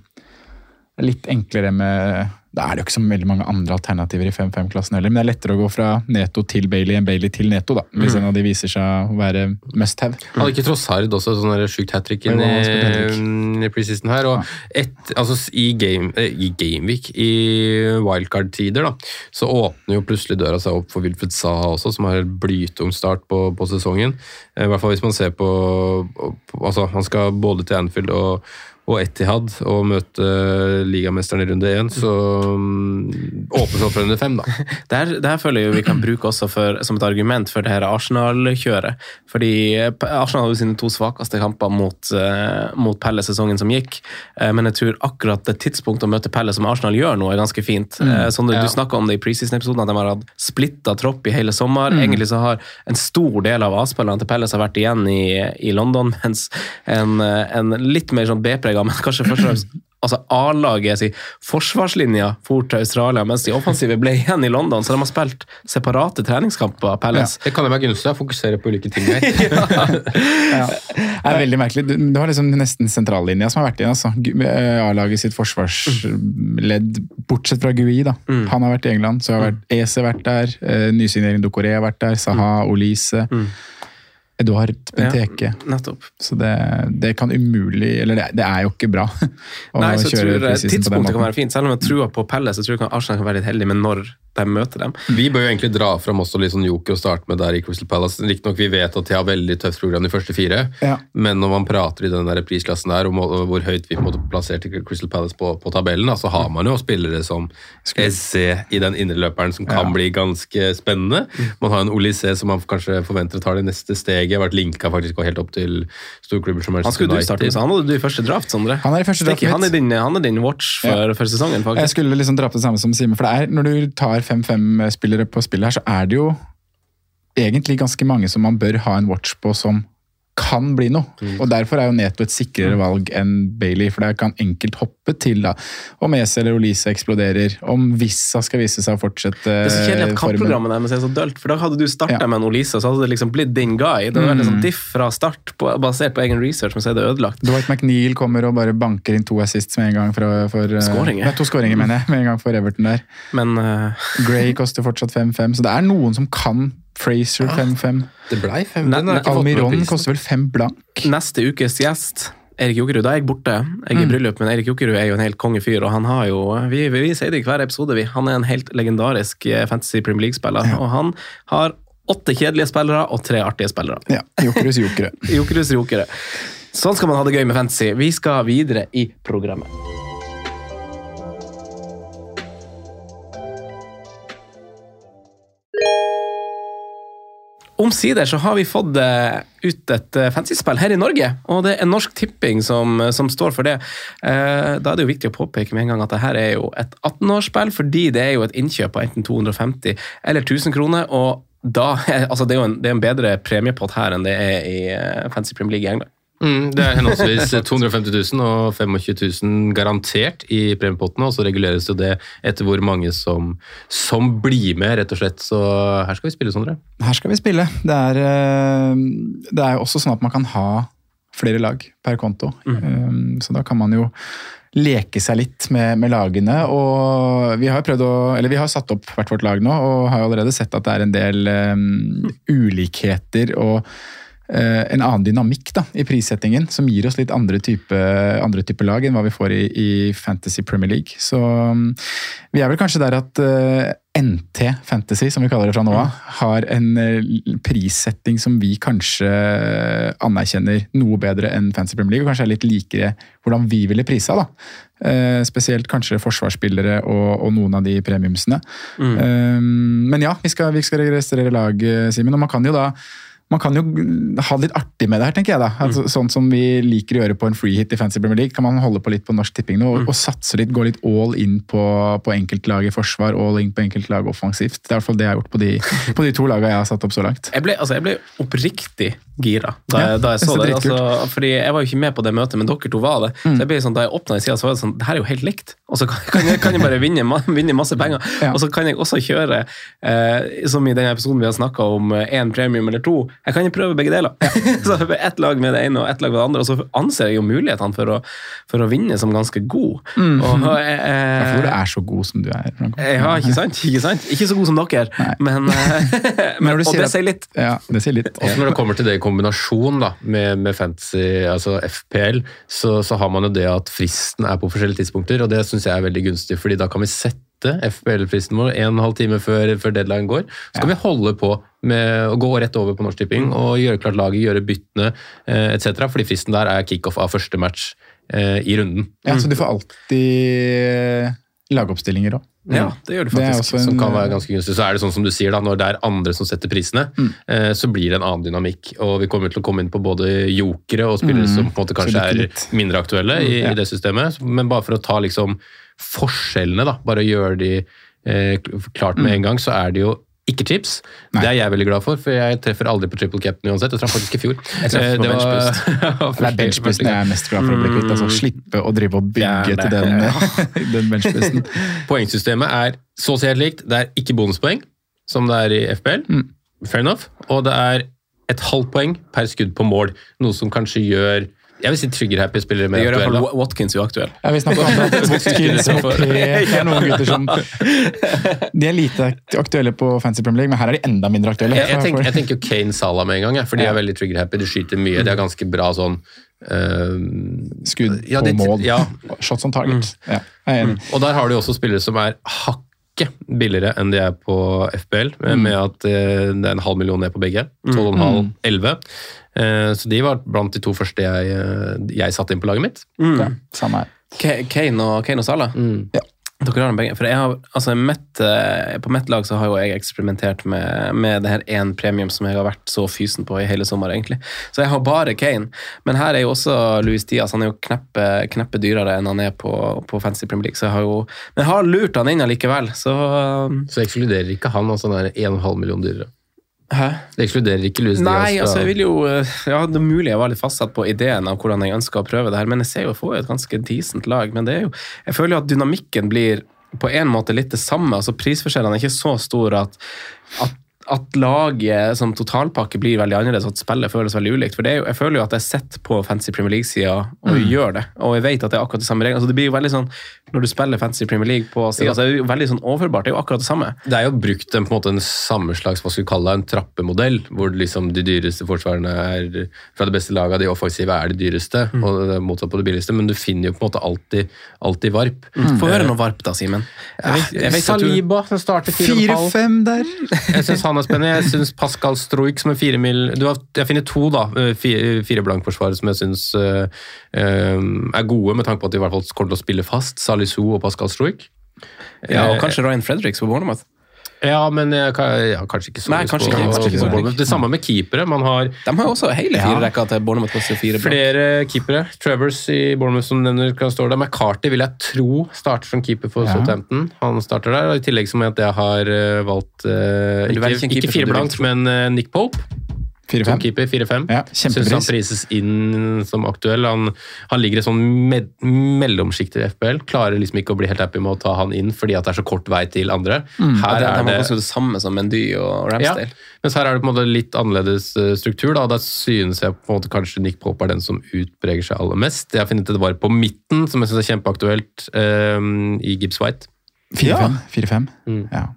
litt enklere med Da er det jo ikke så veldig mange andre alternativer i 5-5-klassen heller, men det er lettere å gå fra Neto til Bailey enn Bailey til Neto, da, hvis Mm. en av de viser seg å være must have. Hadde ikke Trossard også sånn sjukt hat trick spilt hat-trick. i, i preseason her? Og et, altså, i, game, eh, I Gameweek, i wildcard-tider, da, så åpner jo plutselig døra seg opp for Wilfred Saha også, som har en blytung start på, på sesongen. Eh, I hvert fall hvis man ser på, på altså, Han skal både til Anfield og og Etihad og møte ligamesteren i runde én, så åpnes åpne opp for under fem, da. Der, der føler jeg vi kan bruke også for, som et argument for det her Arsenal-kjøret. Fordi Arsenal hadde sine to svakeste kamper mot, uh, mot Pelle sesongen som gikk. Uh, men jeg tror akkurat det tidspunktet å møte Pelle som Arsenal gjør nå, er ganske fint. Mm. sånn Du, Ja. Du snakka om det i preseason-episoden, at de har hatt splitta tropp i hele sommer. Mm. Egentlig så har en stor del av A-spillerne til Pelles har vært igjen i, i London, mens en, en litt mer sånn B-prega, men kanskje først og fremst altså A-laget si forsvarslinja for til Australia, mens de offensive ble igjen i London. Så de har spilt separate treningskamper, Palace. Det kan jo være gunstig å fokusere på ulike ting her. Ja. Det er veldig merkelig. Du, du har liksom nesten sentrallinja som har vært igjen. Altså. Eh, A-laget sitt forsvarsledd, bortsett fra Gui. da. Mm. Han har vært i England, så har vært Ese vært der. eh, Nysignering Dokoré har vært der. Saha, Olise. Eduard Benteke. Ja, nettopp. Så det, det kan umulig Eller det, det er jo ikke bra. å Nei, så jeg tror eh, Tidspunktet kan være fint. Selv om jeg tror på Pelle, så tror jeg Arsenal kan være litt heldig med når de møter dem. Vi bør jo egentlig dra fram også litt sånn joker og starte med der i Crystal Palace. Riktignok vi vet at de har veldig tøft program de første fire, Ja. men når man prater i den der prisklassen der om hvor høyt vi på en måte plasserte Crystal Palace på, på tabellen, så så har man jo spillere som SC i den indreløperen som kan Ja. bli ganske spennende. Man har en Olise som man kanskje forventer tar det neste steget. Har vært linka faktisk og helt opp til storklubber som Han skulle du starte med, så han hadde du i første draft, Sondre. Han er i første draft han, er din, han er din watch for, for sesongen, Jeg skulle liksom dra på det samme som Simen, for det er, når du tar 5-5-spillere på spillet her, så er det jo egentlig ganske mange som man bør ha en watch på som kan bli noe. Mm. Og Derfor er jo Neto et sikrere valg enn Bailey, for der kan enkelt hoppe til da. om Ese eller Olise eksploderer, om Vissa skal vise seg å fortsette Det er så kjedelig at formen. kampprogrammet deres er så dølt, for da hadde du starta Ja. med en Olise, så hadde det liksom blitt din guy. Det var mm. liksom sånn Mm. diff fra start, på, basert på egen research, men så er det ødelagt. Dwight McNeil kommer og bare banker inn to assists med en gang. For, for, eh, Skåringer. Nei, to skåringer, mener jeg. Med en gang for Everton der. Men uh... Gray koster fortsatt 5-5, så det er noen som kan. Fraser 5-5. Det blei fem. Ne- Den har jeg ikke fått med Almiron koster vel 5 blank. neste ukes gjest Erik Jokerud, da er jeg borte. Jeg er i Mm. bryllup, men Erik Jokerud er jo en helt kongefyr, og han har jo Vi, vi, vi sier det i hver episode, vi. Han er en helt legendarisk eh, Fantasy Premier League-spiller, og han har åtte kjedelige spillere og tre artige spillere. Ja, Jokerus jokere. Jokere. Sånn skal man ha det gøy med fantasy. Vi skal videre i programmet. Omsider så har vi fått eh, ut et eh, fantasyspill her i Norge, og det er Norsk Tipping som, som står for det. Eh, Da er det jo viktig å påpeke med en gang at det her er jo et 18-årsspill, fordi det er jo et innkjøp på enten 250 eller 1000 kroner, og da, altså det er jo en, det er en bedre premiepott her enn det er i eh, Fantasy Premier League i England. Mm, det er henholdsvis 250 000 og 25 000 garantert i premiepottene, og så reguleres jo det etter hvor mange som, som blir med, rett og slett. Så her skal vi spille, Sondre. Her skal vi spille. Det er, eh, det er jo også sånn at man kan ha flere lag per konto. mm. Så da kan man jo leke seg litt med, med lagene. Og vi har prøvd å, eller vi har satt opp hvert vårt lag nå, og har allerede sett at det er en del um, ulikheter og eh, en annen dynamikk da, i prissettingen, som gir oss litt andre type, andre type lag enn hva vi får i, i Fantasy Premier League. Så um, vi er vel kanskje der at eh, NT Fantasy, som vi kaller det fra nå av, har en eh, prissetting som vi kanskje anerkjenner noe bedre enn Fantasy Premier League, og kanskje er litt likere hvordan vi ville prisa. da. Eh, spesielt kanskje forsvarsspillere og, og noen av de premiumsene. Eh, men ja, vi skal, vi skal registrere lag, eh, Simen, og man kan jo da man kan jo ha det litt artig med det her, tenker jeg. da. Altså, sånn som vi liker å gjøre på en free hit i Fancy Premier League, kan man holde på litt på Norsk Tipping nå, og, og satse litt, gå litt all in på, på enkeltlag i forsvar, all in på enkeltlag offensivt. Det er i hvert fall det jeg har gjort på de, på de to lagene jeg har satt opp så langt. Jeg ble, altså, jeg ble oppriktig gira da, Ja, jeg- da jeg så det. Altså, fordi Jeg var jo ikke med på det møtet, men dere to var det. Så jeg ble sånn, Da jeg åpna sida, så var det sånn Det her er jo helt likt. Og så kan, kan, jeg, kan jeg bare vinne, vinne masse penger. Ja. Og så kan jeg også kjøre, eh, som i den episoden vi har snakka om, én premium eller to. Jeg kan jo prøve begge deler. så Ett lag med det ene og ett lag med det andre. Og så anser jeg jo mulighetene for å, for å vinne som ganske god. Og, eh, Jeg tror du er så god som du er. Ja, ikke sant? Ikke sant? Ikke så god som dere, men, eh, men Og sier det at- sier litt. Ja, det sier litt. Også når det kommer til det i kombinasjon da, med, med fantasy, altså FPL, så, så har man jo det at fristen er på forskjellige tidspunkter, og det syns jeg er veldig gunstig, fordi da kan vi sette FPL-fristen vår en halv time før, før deadline går. Så kan vi holde på med å gå rett over på Norsk Tipping og gjøre klart laget, gjøre byttene eh, etc., fordi fristen der er kickoff av første match eh, i runden. Ja, så du får alltid lagoppstillinger òg. Ja, det gjør er faktisk. en, som kan være ganske gunstig. Så er det sånn som du sier, da, når det er andre som setter prisene, eh, så blir det en annen dynamikk. Og vi kommer til å komme inn på både jokere og spillere Mm. som på en måte kanskje er mindre aktuelle i, Ja. i det systemet. Men bare for å ta liksom forskjellene, da, bare gjøre de eh, klart med en gang, så er det jo ikke chips. Det er jeg veldig glad for, for jeg treffer aldri på triple captain uansett. Jeg traff faktisk i fjor. Jeg Eh, på det Det er benchbusten jeg er mest glad for å bli kvitt. Altså, slippe å drive og bygge Ja, til den, den, den benchbusten. Poengsystemet er så å si helt likt. Det er ikke bonuspoeng, som det er i FPL. Mm. Fair enough. Og det er et halvt poeng per skudd på mål. Noe som kanskje gjør jeg vil si trigger-happy spillere Det mer gjør i gjør aktuelle. fall Watkins uaktuell. Ja, vi snakker om at Watkins og P Det er noen gutter som De er lite aktuelle på Fancy Premier League, men her er de enda mindre aktuelle. Jeg, jeg, tenker, jeg tenker Kane Salah med en gang, for de er veldig trigger-happy. De skyter mye. De har ganske bra sånn Uh, Skudd ja, på de- mål. Ja, Shots on target. Ja, jeg er enig. Og der har du også spillere som er hakket billigere enn de er på FBL, med- Mm. med at eh, det er en halv million ned på begge. 12,5, 11. Eh, Så de var blant de to første jeg, eh, jeg satte inn på laget mitt. Ja, samme her. Kane og, Kane og Salah? Ja. Dere har dem begge. For jeg har, altså mitt, eh, På mitt lag så har jo jeg eksperimentert med, med det her én premium som jeg har vært så fysen på i hele sommer, egentlig. Så jeg har bare Kane. Men her er jo også Louis Diaz. Han er jo kneppe, kneppe dyrere enn han er på, på Fancy Premier League. Så jeg har jo Men jeg har lurt han inn allikevel, så Så ekskluderer ikke han, altså han er 1,5 million dyrere. Hæ? Det ekskluderer ikke Louis Nei, Diaz altså jeg vil jo eh, Ja, det er mulig jeg var litt fastsatt på ideen av hvordan jeg ønska å prøve det her, men jeg ser jo får et ganske decent lag. Men det er jo Jeg føler jo at dynamikken blir på en måte litt det samme. altså Prisforskjellene er ikke så store at, at at laget som totalpakke blir veldig annerledes, at spillet føles veldig ulikt. For det er jo, Jeg føler jo at jeg sitter på Fancy Premier League-sida og gjør det. Og jeg vet at det er akkurat de samme reglene. Altså det blir jo veldig sånn, Når du spiller Fancy Premier League på sida, så er det jo veldig sånn overførbart. Det er jo akkurat det samme. Det er jo brukt en, på en måte en samme slags hva skal vi kalle det, en trappemodell, hvor liksom de dyreste forsvarerne er fra det beste laget, de offensive er de dyreste, og det er motsatt på det billigste, men du finner jo på en måte alltid, alltid varp. Få høre noe varp da, Simen. Saliba, som starter 4,5. 4-5 der! Jeg syns han er spennende. Jeg syns Pascal Stroik som er fire mil du har, Jeg finner to da, eh, fire, fire blankforsvarere som jeg syns eh, er gode, med tanke på at de i hvert fall kommer til å spille fast. Salisu og Pascal Stroik. Ja, og kanskje Ryan Fredericks på Bournemouth. Ja, men jeg, ja, kanskje ikke så Nei, kanskje ikke, kanskje ikke kanskje ikke Det samme med keepere. Man har De har jo også hele fire rekker til Bournemouth koster fire flere keepere. Travers i Bournemouth som nevner kan stå der. McCarty vil jeg tro starter som keeper for Ja. Southampton. Han starter der. I tillegg som at jeg har eh, valgt uh, ikke, ikke som fire du blank, men uh, Nick Pope. Som 4-5. keeper, 4-5. Ja, Syns han prises inn som aktuell. Han, han ligger i sånn med, mellomsjikt i FBL. Klarer liksom ikke å bli helt happy med å ta han inn fordi at det er så kort vei til andre. Mm. Her det, er det, det det samme som Mendy og Ramsdale. ja, mens her er det på en måte litt annerledes eh, struktur. Da, da synes jeg på en måte kanskje Nick Pope er den som utpreger seg aller mest. Jeg har funnet det var på midten, som jeg synes er kjempeaktuelt, um, i Gibbs White. 4-5. 4-5. Mm. Ja.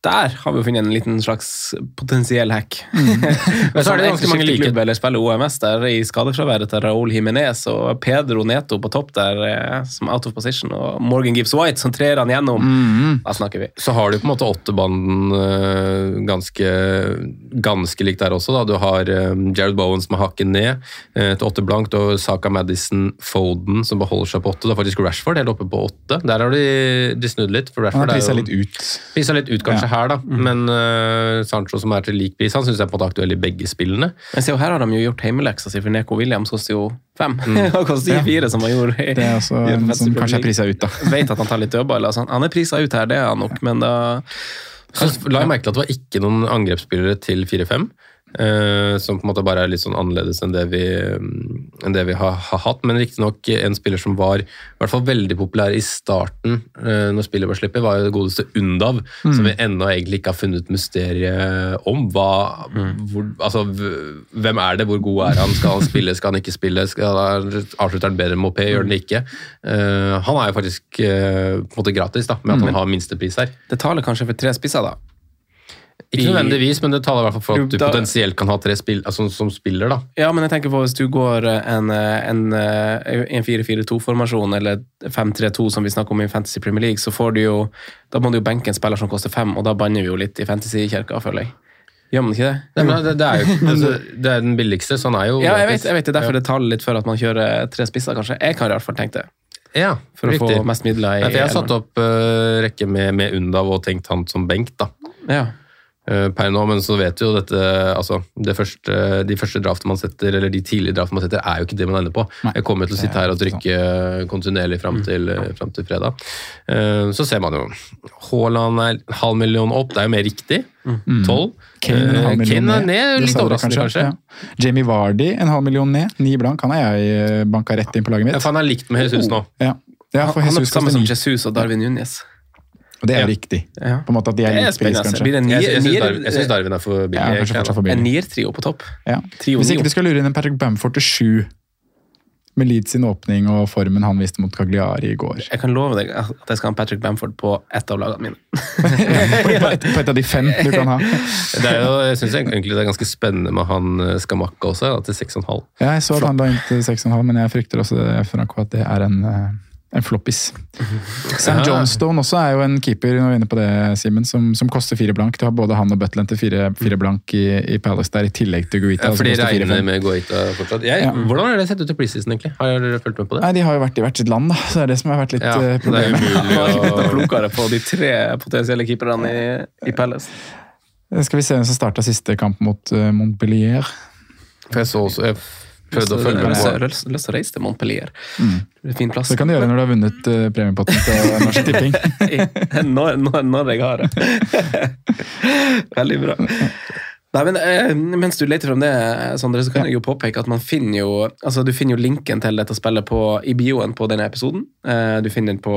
Der har vi jo funnet en liten slags potensiell hack. Men så er det ganske mange like- klubb eller spiller OMS der i skadefraværet til Raúl Jiménez og Pedro Neto på topp der eh, som out of position, og Morgan Gibbs White som trer han gjennom. Mm. Da snakker vi. Så har du på en måte åttebanden eh, ganske, ganske likt der også. Da. Du har eh, Jared Bowen som har hakket ned til åtte blankt, og Saka Madison Foden som beholder seg på åtte. Det er faktisk Rashford helt oppe på åtte. Der har de, de snudd litt. for Han Rashford har er jo- litt ut. Litt ut kanskje her, da. Men uh, Sancho som er til lik pris, han syns jeg er på en måte aktuell i begge spillene. Men se, her har de jo gjort hjemmeleksa si, for Neko Williams koster jo fem. Han koster Ja. fire, som han gjorde i, Det er også i en som kanskje er prisa ut, da. Vet at han tar litt dødballer. Altså. Han er prisa ut her, det er han nok, men da Så la jeg merke til at det var ikke noen angrepsspillere til 4-5. Eh, som på en måte bare er litt sånn annerledes enn det vi, um, enn det vi har, har hatt. Men riktignok en spiller som var i hvert fall veldig populær i starten, uh, når spillet var sluppet, var jo det godeste Undav. Som vi ennå egentlig ikke har funnet mysteriet om. Hva, hvor, altså, hvem er det? Hvor god er han? Skal han spille? Skal han ikke spille? Skal han, avslutter han bedre enn Mopé? Gjør han det ikke? Uh, han er jo faktisk på en måte gratis, da, med at han har minstepris her. Det taler kanskje for tre spisser, da. Ikke nødvendigvis, men det taler i hvert fall for at du potensielt kan ha tre spill, altså, som spiller. da. Ja, men jeg tenker på hvis du går en, en, en 4-4-2-formasjon eller 5-3-2 som vi snakker om i Fantasy Premier League, så får du jo Da må du jo benke en spiller som koster fem, og da banner vi jo litt i fantasy-kirka, føler jeg. Gjør man ikke det? Nei, men det, det, er jo altså, det er den billigste, så han er jo Ja, jeg vet, jeg vet det. Derfor Ja. det taler litt for at man kjører tre spisser, kanskje. Jeg kan i hvert fall tenke det. Ja, For å riktig. få mest midler i Nei, jeg har satt opp uh, rekke med, med Undav og tenkt han som benk, da. Ja. Eh, per nå, men så vet vi jo dette altså, det første, De første draftene man setter, eller de tidlige draftene man setter, er jo ikke det man ender på. Jeg kommer til å sitte her og trykke kontinuerlig fram til, eh, til fredag. Eh, Så ser man jo Haaland er halv million opp, det er jo mer riktig. Tolv. Kane en halv Eh, million Kane er ned. litt overraskende, kanskje. Ja. Jamie Vardy en halv million ned. Ni blank. Han har jeg eh, banka rett inn på laget mitt. Ja, for han er likt med Jesus nå. Ja. Ja, for han er på Jesus samme som. Jesus og Darwin Núñez. Og det er Ja. jo riktig. Ja. På en måte at de er Det er spennende. pris, altså. kanskje. Blir det Jeg, nier- jeg syns Darwin, er for billig. Ja, kanskje for billig. En niertrio på topp. Ja. Trio Hvis ikke du skal lure inn en Patrick Bamford til sju, med Leeds sin åpning og formen han viste mot Cagliari i går. Jeg kan love deg at jeg skal ha Patrick Bamford på ett av lagene mine. på, et, på et av de fem du kan ha. Det er jo, jeg syns egentlig det er ganske spennende med han eh, Skamakka også, da, til 6,5. Ja, jeg så at han la inn til 6,5, men jeg frykter også det, Franco, at det er en, eh, en floppis. Sam Ja. Johnstone også er jo en keeper når vi er inne på det, Simen, som, som koster fire blank. Du har både han og Butland til fire, fire blank i, i Palace der, i tillegg til Guita. Ja, for de som fire regner med Goita fortsatt. Jeg, Ja. Hvordan har det sett ut i preseason, egentlig? Har dere fulgt med på det? Nei, De har jo vært i hvert sitt land, da. Så det er det som har vært litt Ja, problemet. det er umulig å klokere på de tre potensielle keeperne i, i Palace. Skal vi se hvem som starta siste kamp mot eh, Montpellier. For jeg så også Jeg prøvde å følge med lyst- på jeg har lyst lyst til å reise til Montpellier. Mm. Det er fin plass. Det kan du gjøre når du har vunnet uh, premiepotten til Norsk Tipping. når, når, når jeg har det. Veldig bra. Nei, men eh, Mens du leter frem det, Sondre, så kan jeg jo påpeke at man finner jo altså du finner jo linken til dette spillet på, i bioen på denne episoden. Eh, du finner den på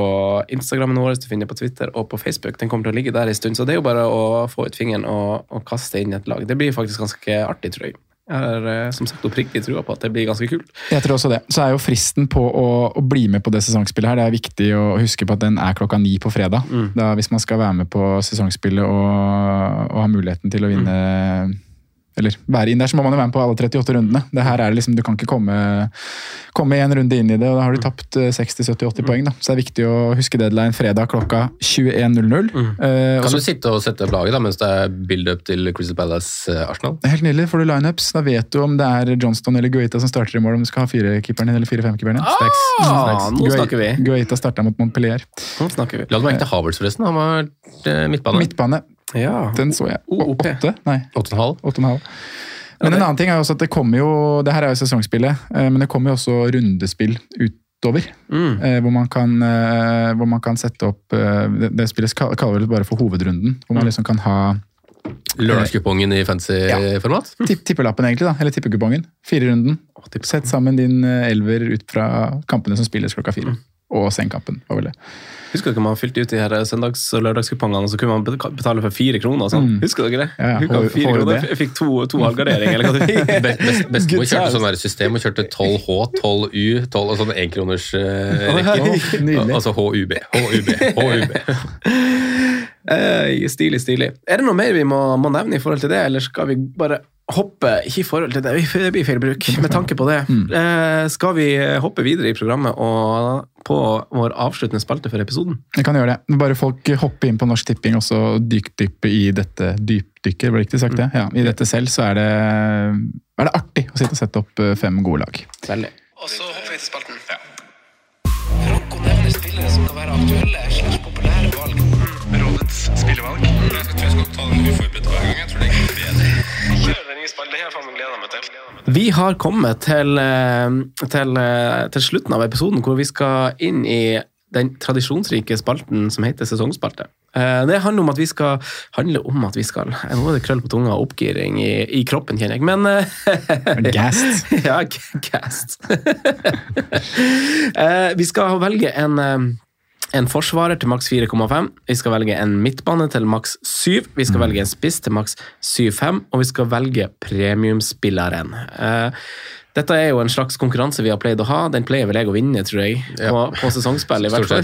Instagrammen vår, du finner den på Twitter og på Facebook. Den kommer til å ligge der en stund, så det er jo bare å få ut fingeren og, og kaste inn et lag. Det blir faktisk ganske artig, tror jeg. Jeg har eh, som sagt oppriktig trua på at det blir ganske kult. Jeg tror også det. Så er jo fristen på å, å bli med på det sesongspillet her, det er viktig å huske på at den er klokka ni på fredag. Da, hvis man skal være med på sesongspillet og, og ha muligheten til å vinne Eller være inn der, så må man jo være med på alle 38 rundene. Det her er det liksom, Du kan ikke komme, komme en runde inn i det, og da har du tapt eh, 60-70-80 poeng. da. Så det er viktig å huske deadline fredag klokka 21.00. Eh, og Kan du sitte og sette opp laget da, mens det er build-up til Crystal Palace eh, Arsenal? Helt nydelig. Får du lineups, da vet du om det er Johnston eller Guita som starter i mål, om du skal ha firekeeperen din eller fire-femkeeperen din. Ah, nå snakker vi! Guita starta mot Montpellier. Nå snakker vi. La du merke til Havertz, forresten? Han var eh, midtbane. Midtbane. Ja. Den så jeg. Å, åtte? Nei, Åtte? Nei, 8,5. åtte og en halv. Men en annen ting er også at det kommer jo Det her er jo sesongspillet, eh, men det kommer jo også rundespill utover. Mm. eh, Hvor man kan, eh, hvor man kan sette opp Det, det spillet kall- kaller vi det bare for hovedrunden. Hvor Mm. man liksom kan ha Lørdagskupongen i fancy format? tipp, tippelappen, egentlig, da. Eller tippekupongen. Firerunden. Sett sammen din elver ut fra kampene som spilles klokka Mm. Og senkampen, var vel det. Husker dere man fylte ut de her søndags- og lørdagskupongene, og så kunne man betale for fire kroner? og sånn? Mm. Husker dere det? Ja, ja. Husker dere H- fire kroner? Jeg fikk to, to halvgarderinger, eller hva det fikk. Best, best, Bestemor kjørte sånn der system og kjørte 12H, 12U, 12 og sånn enkroners uh, Å, rekker. Altså HUB, HUB, HUB. Eh, stilig, stilig. Er det noe mer vi må, må nevne i forhold til det, eller skal vi bare hoppe Ikke i forhold til det, det blir feil bruk, med tanke på det. Mm. Eh, skal vi hoppe videre i programmet og på vår avsluttende spalte for episoden? Jeg kan gjøre det. Bare folk hopper inn på Norsk Tipping og så dypdyppe i dette dypdykker, var det riktig sagt det? Ja, I dette selv så er det, er det artig å sitte og sette opp eh, fem gode lag. Veldig. Og så hopper vi til spalten. Franco nevner spillere som kan være aktuelle slags populære valg. Rådets spillevalg. Jeg tror jeg skal ta den uforberedt hver gang. Jeg tror det er bedre. Kjør den nye spalten. Det har jeg gleda meg til. Vi har kommet til, eh, til, eh, til slutten av episoden hvor vi skal inn i den tradisjonsrike spalten som heter sesongspalte. Eh, Det handler om at vi skal handle om at vi skal Nå er det krøll på tunga og oppgiring i, i kroppen, kjenner jeg, men Gassed. ja, gassed. Eh, vi skal velge en, en forsvarer til maks 4,5. Vi skal velge en midtbane til maks 7. Vi skal velge en spiss til maks 7,5. Og vi skal velge premiumspilleren. Eh, dette er jo en slags konkurranse vi har pleid å ha. Den pleier vel jeg å vinne, tror jeg, på, på sesongspill. i hvert fall.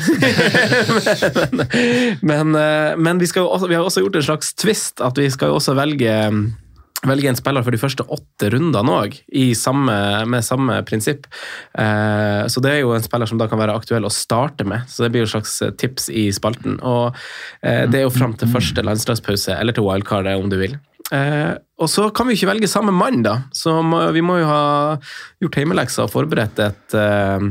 men men, eh, men vi, skal også, vi har også gjort en slags twist, at vi skal jo også velge velge en spiller for de første åtte rundene òg, med samme prinsipp. Eh, så det er jo en spiller som da kan være aktuell å starte med. Så det blir jo et slags eh, tips i spalten. Og eh, det er jo fram til første landslagspause, eller til wildcardet, om du vil. Eh, og så kan vi ikke velge samme mann, da. Så vi må jo ha gjort hjemmelekser og forberedt et eh,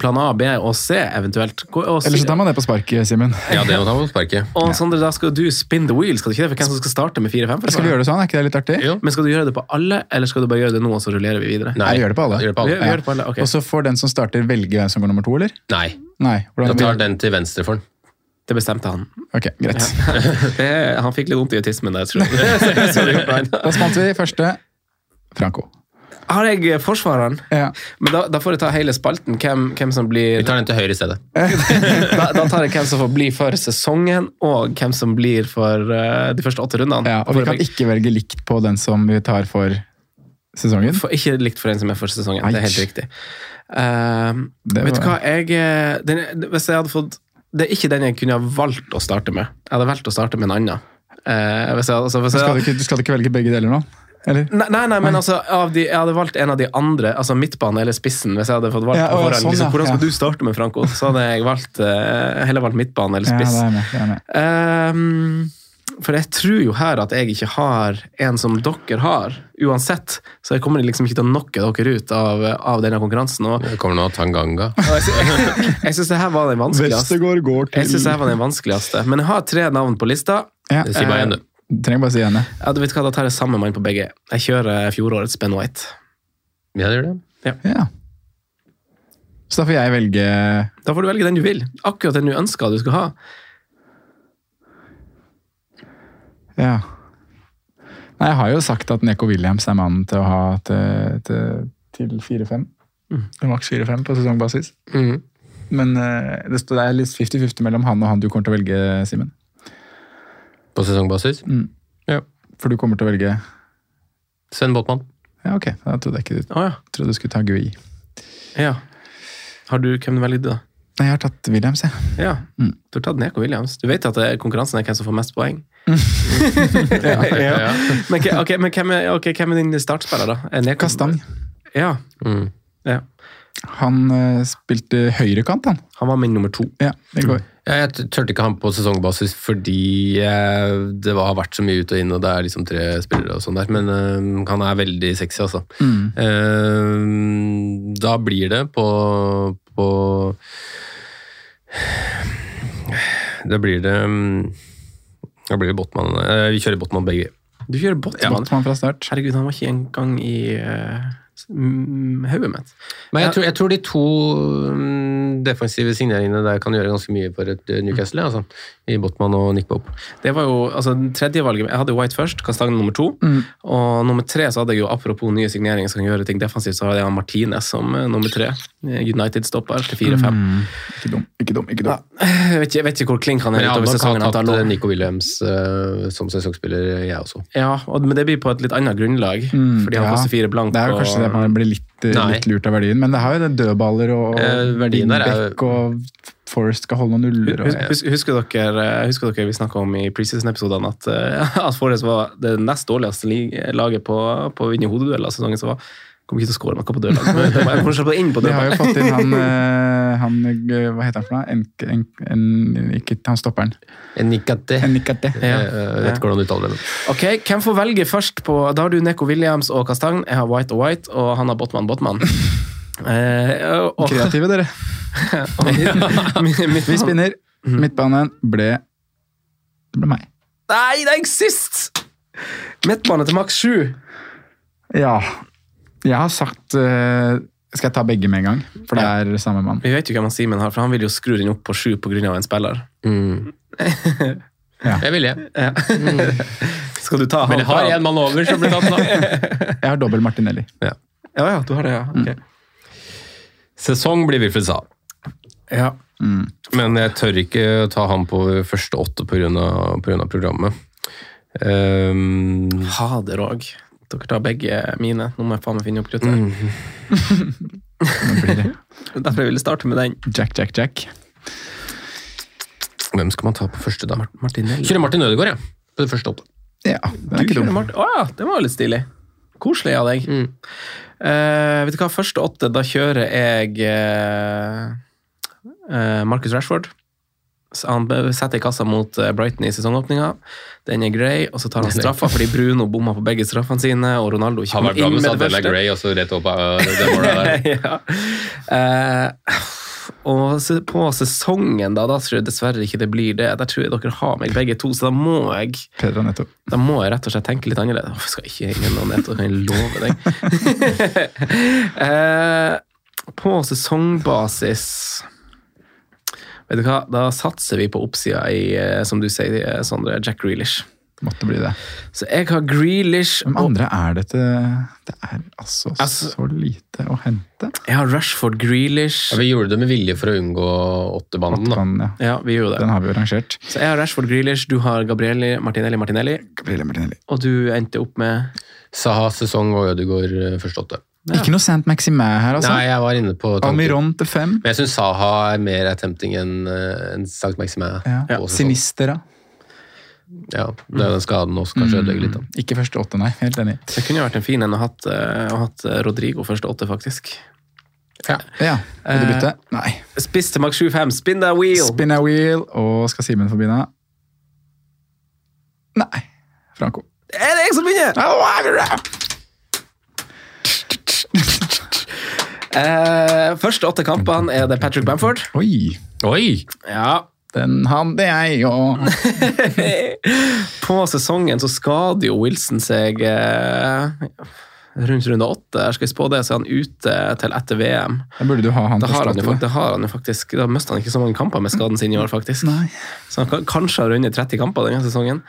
plan A, B og C eventuelt. Og, Eller så tar man det på sparket, Simen. Ja, det må ta på sparket. og Sondre, da skal du spin the wheel, skal du ikke det? For hvem som skal starte med 4-5? Skal vi gjøre det sånn? Er ikke det litt artig? Jo. Men skal du gjøre det på alle, eller skal du bare gjøre det nå, og så rullerer vi videre? Nei, vi gjør det på alle. Det på alle. vi gjør det på alle, ok. Og så får den som starter, velge hvem som går nummer to, eller? Nei. Nei. Da tar den til venstre for den. Det bestemte han. Ok, greit. Det, han fikk litt vondt i autismen der, tror jeg. Da spant vi første Franco. Har jeg forsvareren? Ja. Men da, da får jeg ta hele spalten. Hvem, hvem som blir Vi tar den til høyre i stedet. da, da tar jeg hvem som får bli for sesongen, og hvem som blir for uh, de første åtte rundene. ja, og vi kan ikke velge likt på den som vi tar for sesongen. for, ikke likt for den som er for sesongen. Det er helt Eich. riktig. Uh, Det vet du hva, jeg eh, den, Hvis jeg hadde fått Det er ikke den jeg kunne ha valgt å starte med. Jeg hadde valgt å starte med en annen. Uh, hvis jeg, altså, hvis jeg, Skal du, ikke, du skal ikke velge begge deler nå? Eller? Nei, nei, nei, men altså, av de, jeg hadde valgt en av de andre, altså midtbane eller spissen. Hvis jeg hadde fått valgt Ja, å, sånn, liksom, Hvordan skal ja. du starte med, Franco? Så hadde jeg valgt, uh, heller valgt midtbane eller Ja, det er med. Det er med. Um, for jeg tror jo her at jeg ikke har en som dere har, uansett. Så jeg kommer liksom ikke til å knocke dere ut av, av denne konkurransen. Og Det kommer nå Tanganga. jeg syns det her var den vanskeligste. Vestergaard går Jeg synes det her var den vanskeligste. Men jeg har tre navn på lista. Ja, sier bare én, du. Trenger bare si henne. Ja, du vet hva, Da tar jeg samme mann på begge. Jeg kjører fjorårets Ben White. Ja, det gjør det. Ja. Så da får jeg velge Da får du velge den du vil. Akkurat den du ønsker du skal ha. Ja. Nei, jeg har jo sagt at Neko Williams er mannen til å ha til, til, til 4-5. Mm. maks 4-5 på sesongbasis. Men uh, det, står, det er litt 50-50 mellom han og han du kommer til å velge, Simen. På sesongbasis. Ja, For du kommer til å velge Sven Botman. Ja, ok. Da trodde jeg ikke du Å ja. trodde du skulle ta Gui. ja. Har du hvem du velger, da? Nei, jeg har tatt Williams, jeg. Ja, Mm. Du har tatt Neko Williams. Du vet at det konkurransen er hvem som får mest poeng? Ja, ja. Men, ok, ok, men hvem, er, okay, hvem er din startspiller, da? Neko- Kastang. Ja. Mm. ja. Han uh, spilte høyrekant, han. Han var min nummer to. Ja, det går. Ja, jeg turte ikke ha ham på sesongbasis fordi eh, det har vært så mye ut og inn, og det er liksom tre spillere og sånn der. Men eh, han er veldig sexy, altså. Mm. Eh, da blir det på, på Da blir det Da blir det Botman. Eh, vi kjører Botman begge. Du kjører Botman. Botman fra start. Herregud, han var ikke engang i hodet mitt. Men Ja. jeg tror, jeg tror de to mm, defensive signeringene der kan gjøre ganske mye for et Newcastle. Newcastle. Altså, I Botman og Nick Pope. Det var jo, altså tredjevalget, Jeg hadde White først, Kastang nummer to. Mm. Og nummer tre så hadde jeg jo, apropos nye signeringer som kan gjøre ting defensivt, så hadde jeg Martinez som eh, nummer tre. United-stopper til fire-fem. Mm. Ikke dum, ikke dum. ikke dum. Jeg, vet ikke- jeg vet ikke hvor klink han er utover sesongen. Jeg har eh, Nico Williams uh, som sesongspiller, jeg også. Ja, og, men det blir på et litt annet grunnlag, Mm, fordi han ja. koster fire blank. Det er jo og- kanskje det man blir litt, eh, litt lurt av verdien, men det har jo det dødballer og Eh, jo- og Forest skal holde noen nuller. Og, hus, husker, dere, husker dere vi snakka om i preseason-episodene at, eh, at Forrest var det nest dårligste li- laget på, på å vinne hodedueller sesongen? som var, kom ikke til å skåre noe på dødlag. men Jeg må slippe inn på Vi har jo fått inn han, eh, han eh, Hva heter han for noe? En, en, en, ikke han stopperen. Enikate. Nikate. Ja. Jeg vet ikke hvordan du uttaler det. Ok, Hvem får velge først på Da har du Neko Williams og Kastang. Jeg har White og White, og han har Botman Botman. Eh, og, Kreative, dere. Vi spinner. Mhm. Midtbanen ble Det ble meg. Nei, det er ikke sist! Midtbane til maks sju. Ja. Jeg har sagt uh, Skal jeg ta begge med en gang? For det er samme mann. Vi vet jo hvem han Simen har, for han vil jo skru den opp på sju pga. en spiller. Mm. Jeg ville. Ja. Skal du ta han? Men jeg har en mann over som blir tatt nå. Jeg har dobbel Martinelli. Ja, ja, du har det, ja. Ok. Sesong blir Wilfred Sa. Ja. Mm. Men jeg tør ikke ta han på første åtte pga. programmet. Um, Fader òg. Dere tar begge mine. Nå må jeg faen meg finne opp kruttet. Mm. blir det Derfor jeg ville starte med den. Jack, Jack, Jack. hvem skal man ta på første, da? Martinelli. Kjører Martin Ødegaard. Ja, på det første åtte. Ja, den er Du ikke kjører dum. Martin. Å ja, det var jo litt stilig. Koselig av deg. Mm. Uh, vet du hva, første åtte, da kjører jeg uh, uh, Marcus Rashford. Så Han setter kassa mot eh, Brighton i sesongåpninga. Den er grei, og så tar han straffa fordi Bruno bomma på begge straffene sine, og Ronaldo ikke Han kom var bra inn med med det første. grey, og så rett opp uh, det målet der. ja. uh, og på sesongen, da, da tror jeg dessverre ikke det blir det. Der tror jeg dere har meg begge to, så da må jeg da må jeg rett og slett tenke litt annerledes. Hvorfor skal Jeg ikke henge noe ned, det kan jeg love deg. uh, på sesongbasis Vet du hva, da satser vi på oppsida i, eh, som du sier, eh, Sondre, Jack Grealish. Måtte bli det. Så jeg har Grealish Hvem andre er det til Det er altså, Altså- så lite å hente. jeg har Rashford Grealish. Ja, vi gjorde det med vilje for å unngå åttebanden. da. Ja. Ja, vi gjorde det. Den har vi jo rangert. Så jeg har Rashford Grealish, du har Gabrielli, Martinelli, Martinelli, Gabriele Martinelli. og du endte opp med Saha, sesong og Ødegaard eh, første åtte. Ikke noe Saint-Maxime her, altså. Nei, jeg var inne på tanken. Almiron til fem. Men jeg syns Saha er mer attempting enn en Saint Maximin. Ja. Ja. Sinistera. Ja, det er den skaden også kanskje ødelegger litt. da. Ikke første åtte, nei. Helt enig. Det kunne jo vært en fin en å ha hatt, eh, å hatt eh, Rodrigo første åtte, faktisk. Ja. ja. Vil du bytte? Nei. Spiss til maks 7-5, spin that wheel! Spin a wheel, og skal Simen få begynne? Nei. Franco. Er det jeg som begynner? Eh, første åtte kampene er det Patrick Bamford. Oi! Oi! Ja. Den hadde jeg òg. På sesongen så skader jo Wilson seg eh, rundt runde åtte. Skal jeg spå det, så er han ute til etter VM. Da burde du ha han Da har han, jo, da har han jo faktisk Da mister han ikke så mange kamper med skaden sin i år, faktisk. Nei. Så han kan kanskje ha rundet 30 kamper denne sesongen.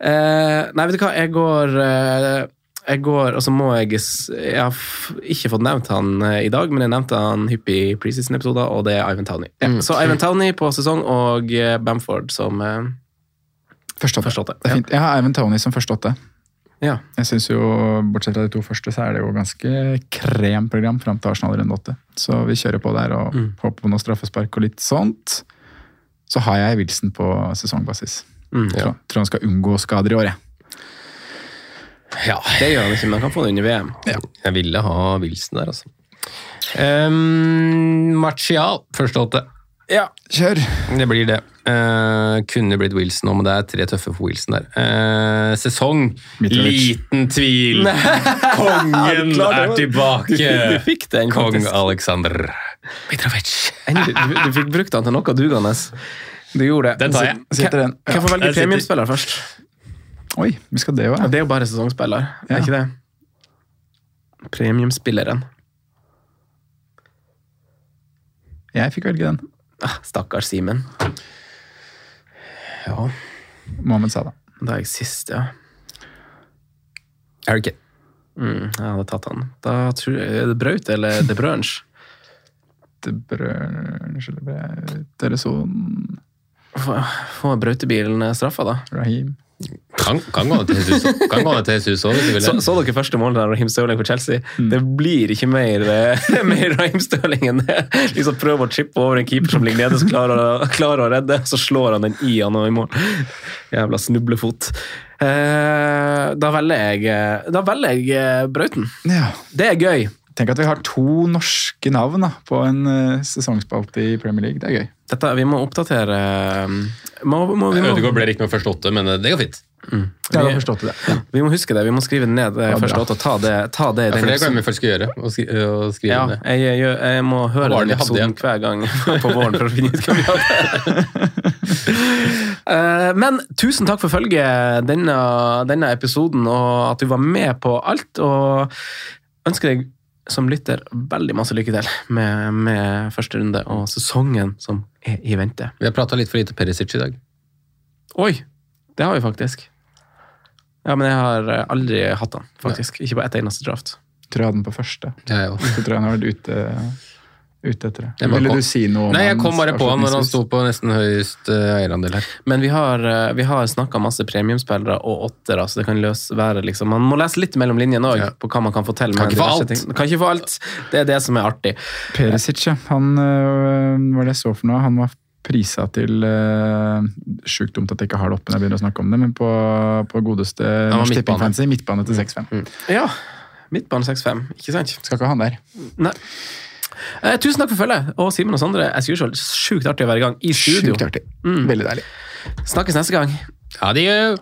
Eh, nei, vet du hva, jeg går eh, Jeg går, og så må jeg Jeg har ikke fått nevnt han eh, i dag, men jeg nevnte han hyppig i preseason-episoder, og det er Ivan Towney. Ja, så Ivan Towney på sesong, og eh, Bamford som eh, Første åtte. er fint. Jeg har Ivan Towney som første åtte. Ja. Jeg synes jo, Bortsett fra de to første, så er det jo ganske kremprogram fram til Arsenal runde åtte. Så vi kjører på der og Mm. håper på noe straffespark og litt sånt. Så har jeg Wilson på sesongbasis. Mm, Tror, tror han skal unngå skader i år, jeg. Ja, Det gjør han ikke, men han kan få det under VM. jeg ville ha Wilson der, altså. Um, Martial, første åtte. Ja. Kjør! Det blir det. Uh, kunne blitt Wilson nå, men det er tre tøffe for Wilson der. Uh, sesong. Mitrovic. Liten tvil. Kongen Du er tilbake. Du, du fikk den, Kong faktisk. Aleksandr Mitrovic. Endelig, Du, du fikk brukt han til noe dugende. Du gjorde det. Den tar jeg. Sitter den. Hvem får velge premiumspiller først? Oi, vi skal det òg, Ja, det er jo bare sesongspiller, Ja. er ikke det? Premiumspilleren. Jeg fikk velge den. Ah, Stakkars Simen. Ja. Mohammed Salah. Da er jeg sist, ja. Eric Kane. Mm, jeg hadde tatt han. Da tror jeg Er det Braut eller De Brunch? De Brunch eller Braut, eller sånn Få få Brautebilen straffa, da. Raheem. Kan, kan gå til Jesus Kan gå til Jesus også, hvis du vil. Så, så dere første målet der, Raheem Stirling for Chelsea? Det blir ikke mer, eh, mer Raheem Stirling enn det. Liksom Prøve å chippe over en keeper som ligger nede, så klarer, klarer å redde. Så slår han den i han og i mål. Jævla snublefot. Eh, da velger jeg, eh, da velger jeg eh, Brauten. Ja. Det er gøy. Tenk at vi har to norske navn da, på en uh, sesongspalte i Premier League. Det er gøy. Dette, vi må oppdatere eh, må, må, vi, må, Ødegaard ble riktignok først åtte, men det går fint. Ja, Vi, det. Ja. vi må huske det. Vi må skrive det ned eh, Ja, første åtte og ta det, ta det i Ja, den for det glemmer vi faktisk skal gjøre. Å skri å skrive Ja, ned. jeg, jeg, jeg må høre den episoden hver gang på våren for å finne ut hva vi hadde. Eh, Men tusen takk for følget denne, denne episoden, og at du var med på alt. Og ønsker deg som lytter veldig masse lykke til med, med første runde og sesongen som er i vente. Vi har prata litt for lite Perisic i dag. Oi! Det har vi faktisk. Ja, men jeg har aldri hatt han, faktisk. Ikke på ett eneste draft. Tror jeg hadde den på første. Jeg òg. Så tror jeg han har vært ute, ute etter det. Ville du si noe om Nei, jeg kom bare på han når han sto på nesten høyest eh, eierandel her. Men vi har, eh, vi har snakka masse premiumspillere og åttere, så det kan løse være liksom Man må lese litt mellom linjene òg, Ja. på hva man kan få til. Kan ikke få alt. Kan ikke få alt. Det er det som er artig. Perisic, ja. Han øh, var det jeg så for noe? Han var prisa til uh, Sjukt dumt at jeg ikke har det oppe når jeg begynner å snakke om det, men på, på godeste Norsk midtbane. Tipping Fancy, midtbane til 6-5. Ja. Midtbane 6-5, ikke sant? Skal ikke ha han der. Nei. Eh, tusen takk for følget. Og Simen og Sondre, as usual, sjukt artig å være i gang i studio. Sjukt artig. Mm. Veldig deilig. Snakkes neste gang. Adjø!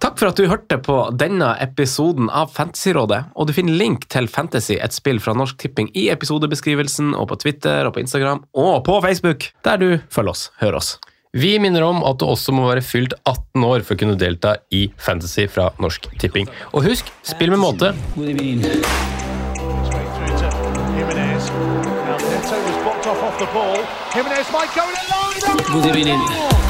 Takk for at du hørte på denne episoden av Fantasyrådet. Og du finner link til Fantasy, et spill fra Norsk Tipping, i episodebeskrivelsen og på Twitter og på Instagram og på Facebook, der du følger oss, hører oss. Vi minner om at du også må være fylt 18 år for å kunne delta i Fantasy fra Norsk Tipping. Og husk, spill med måte. God through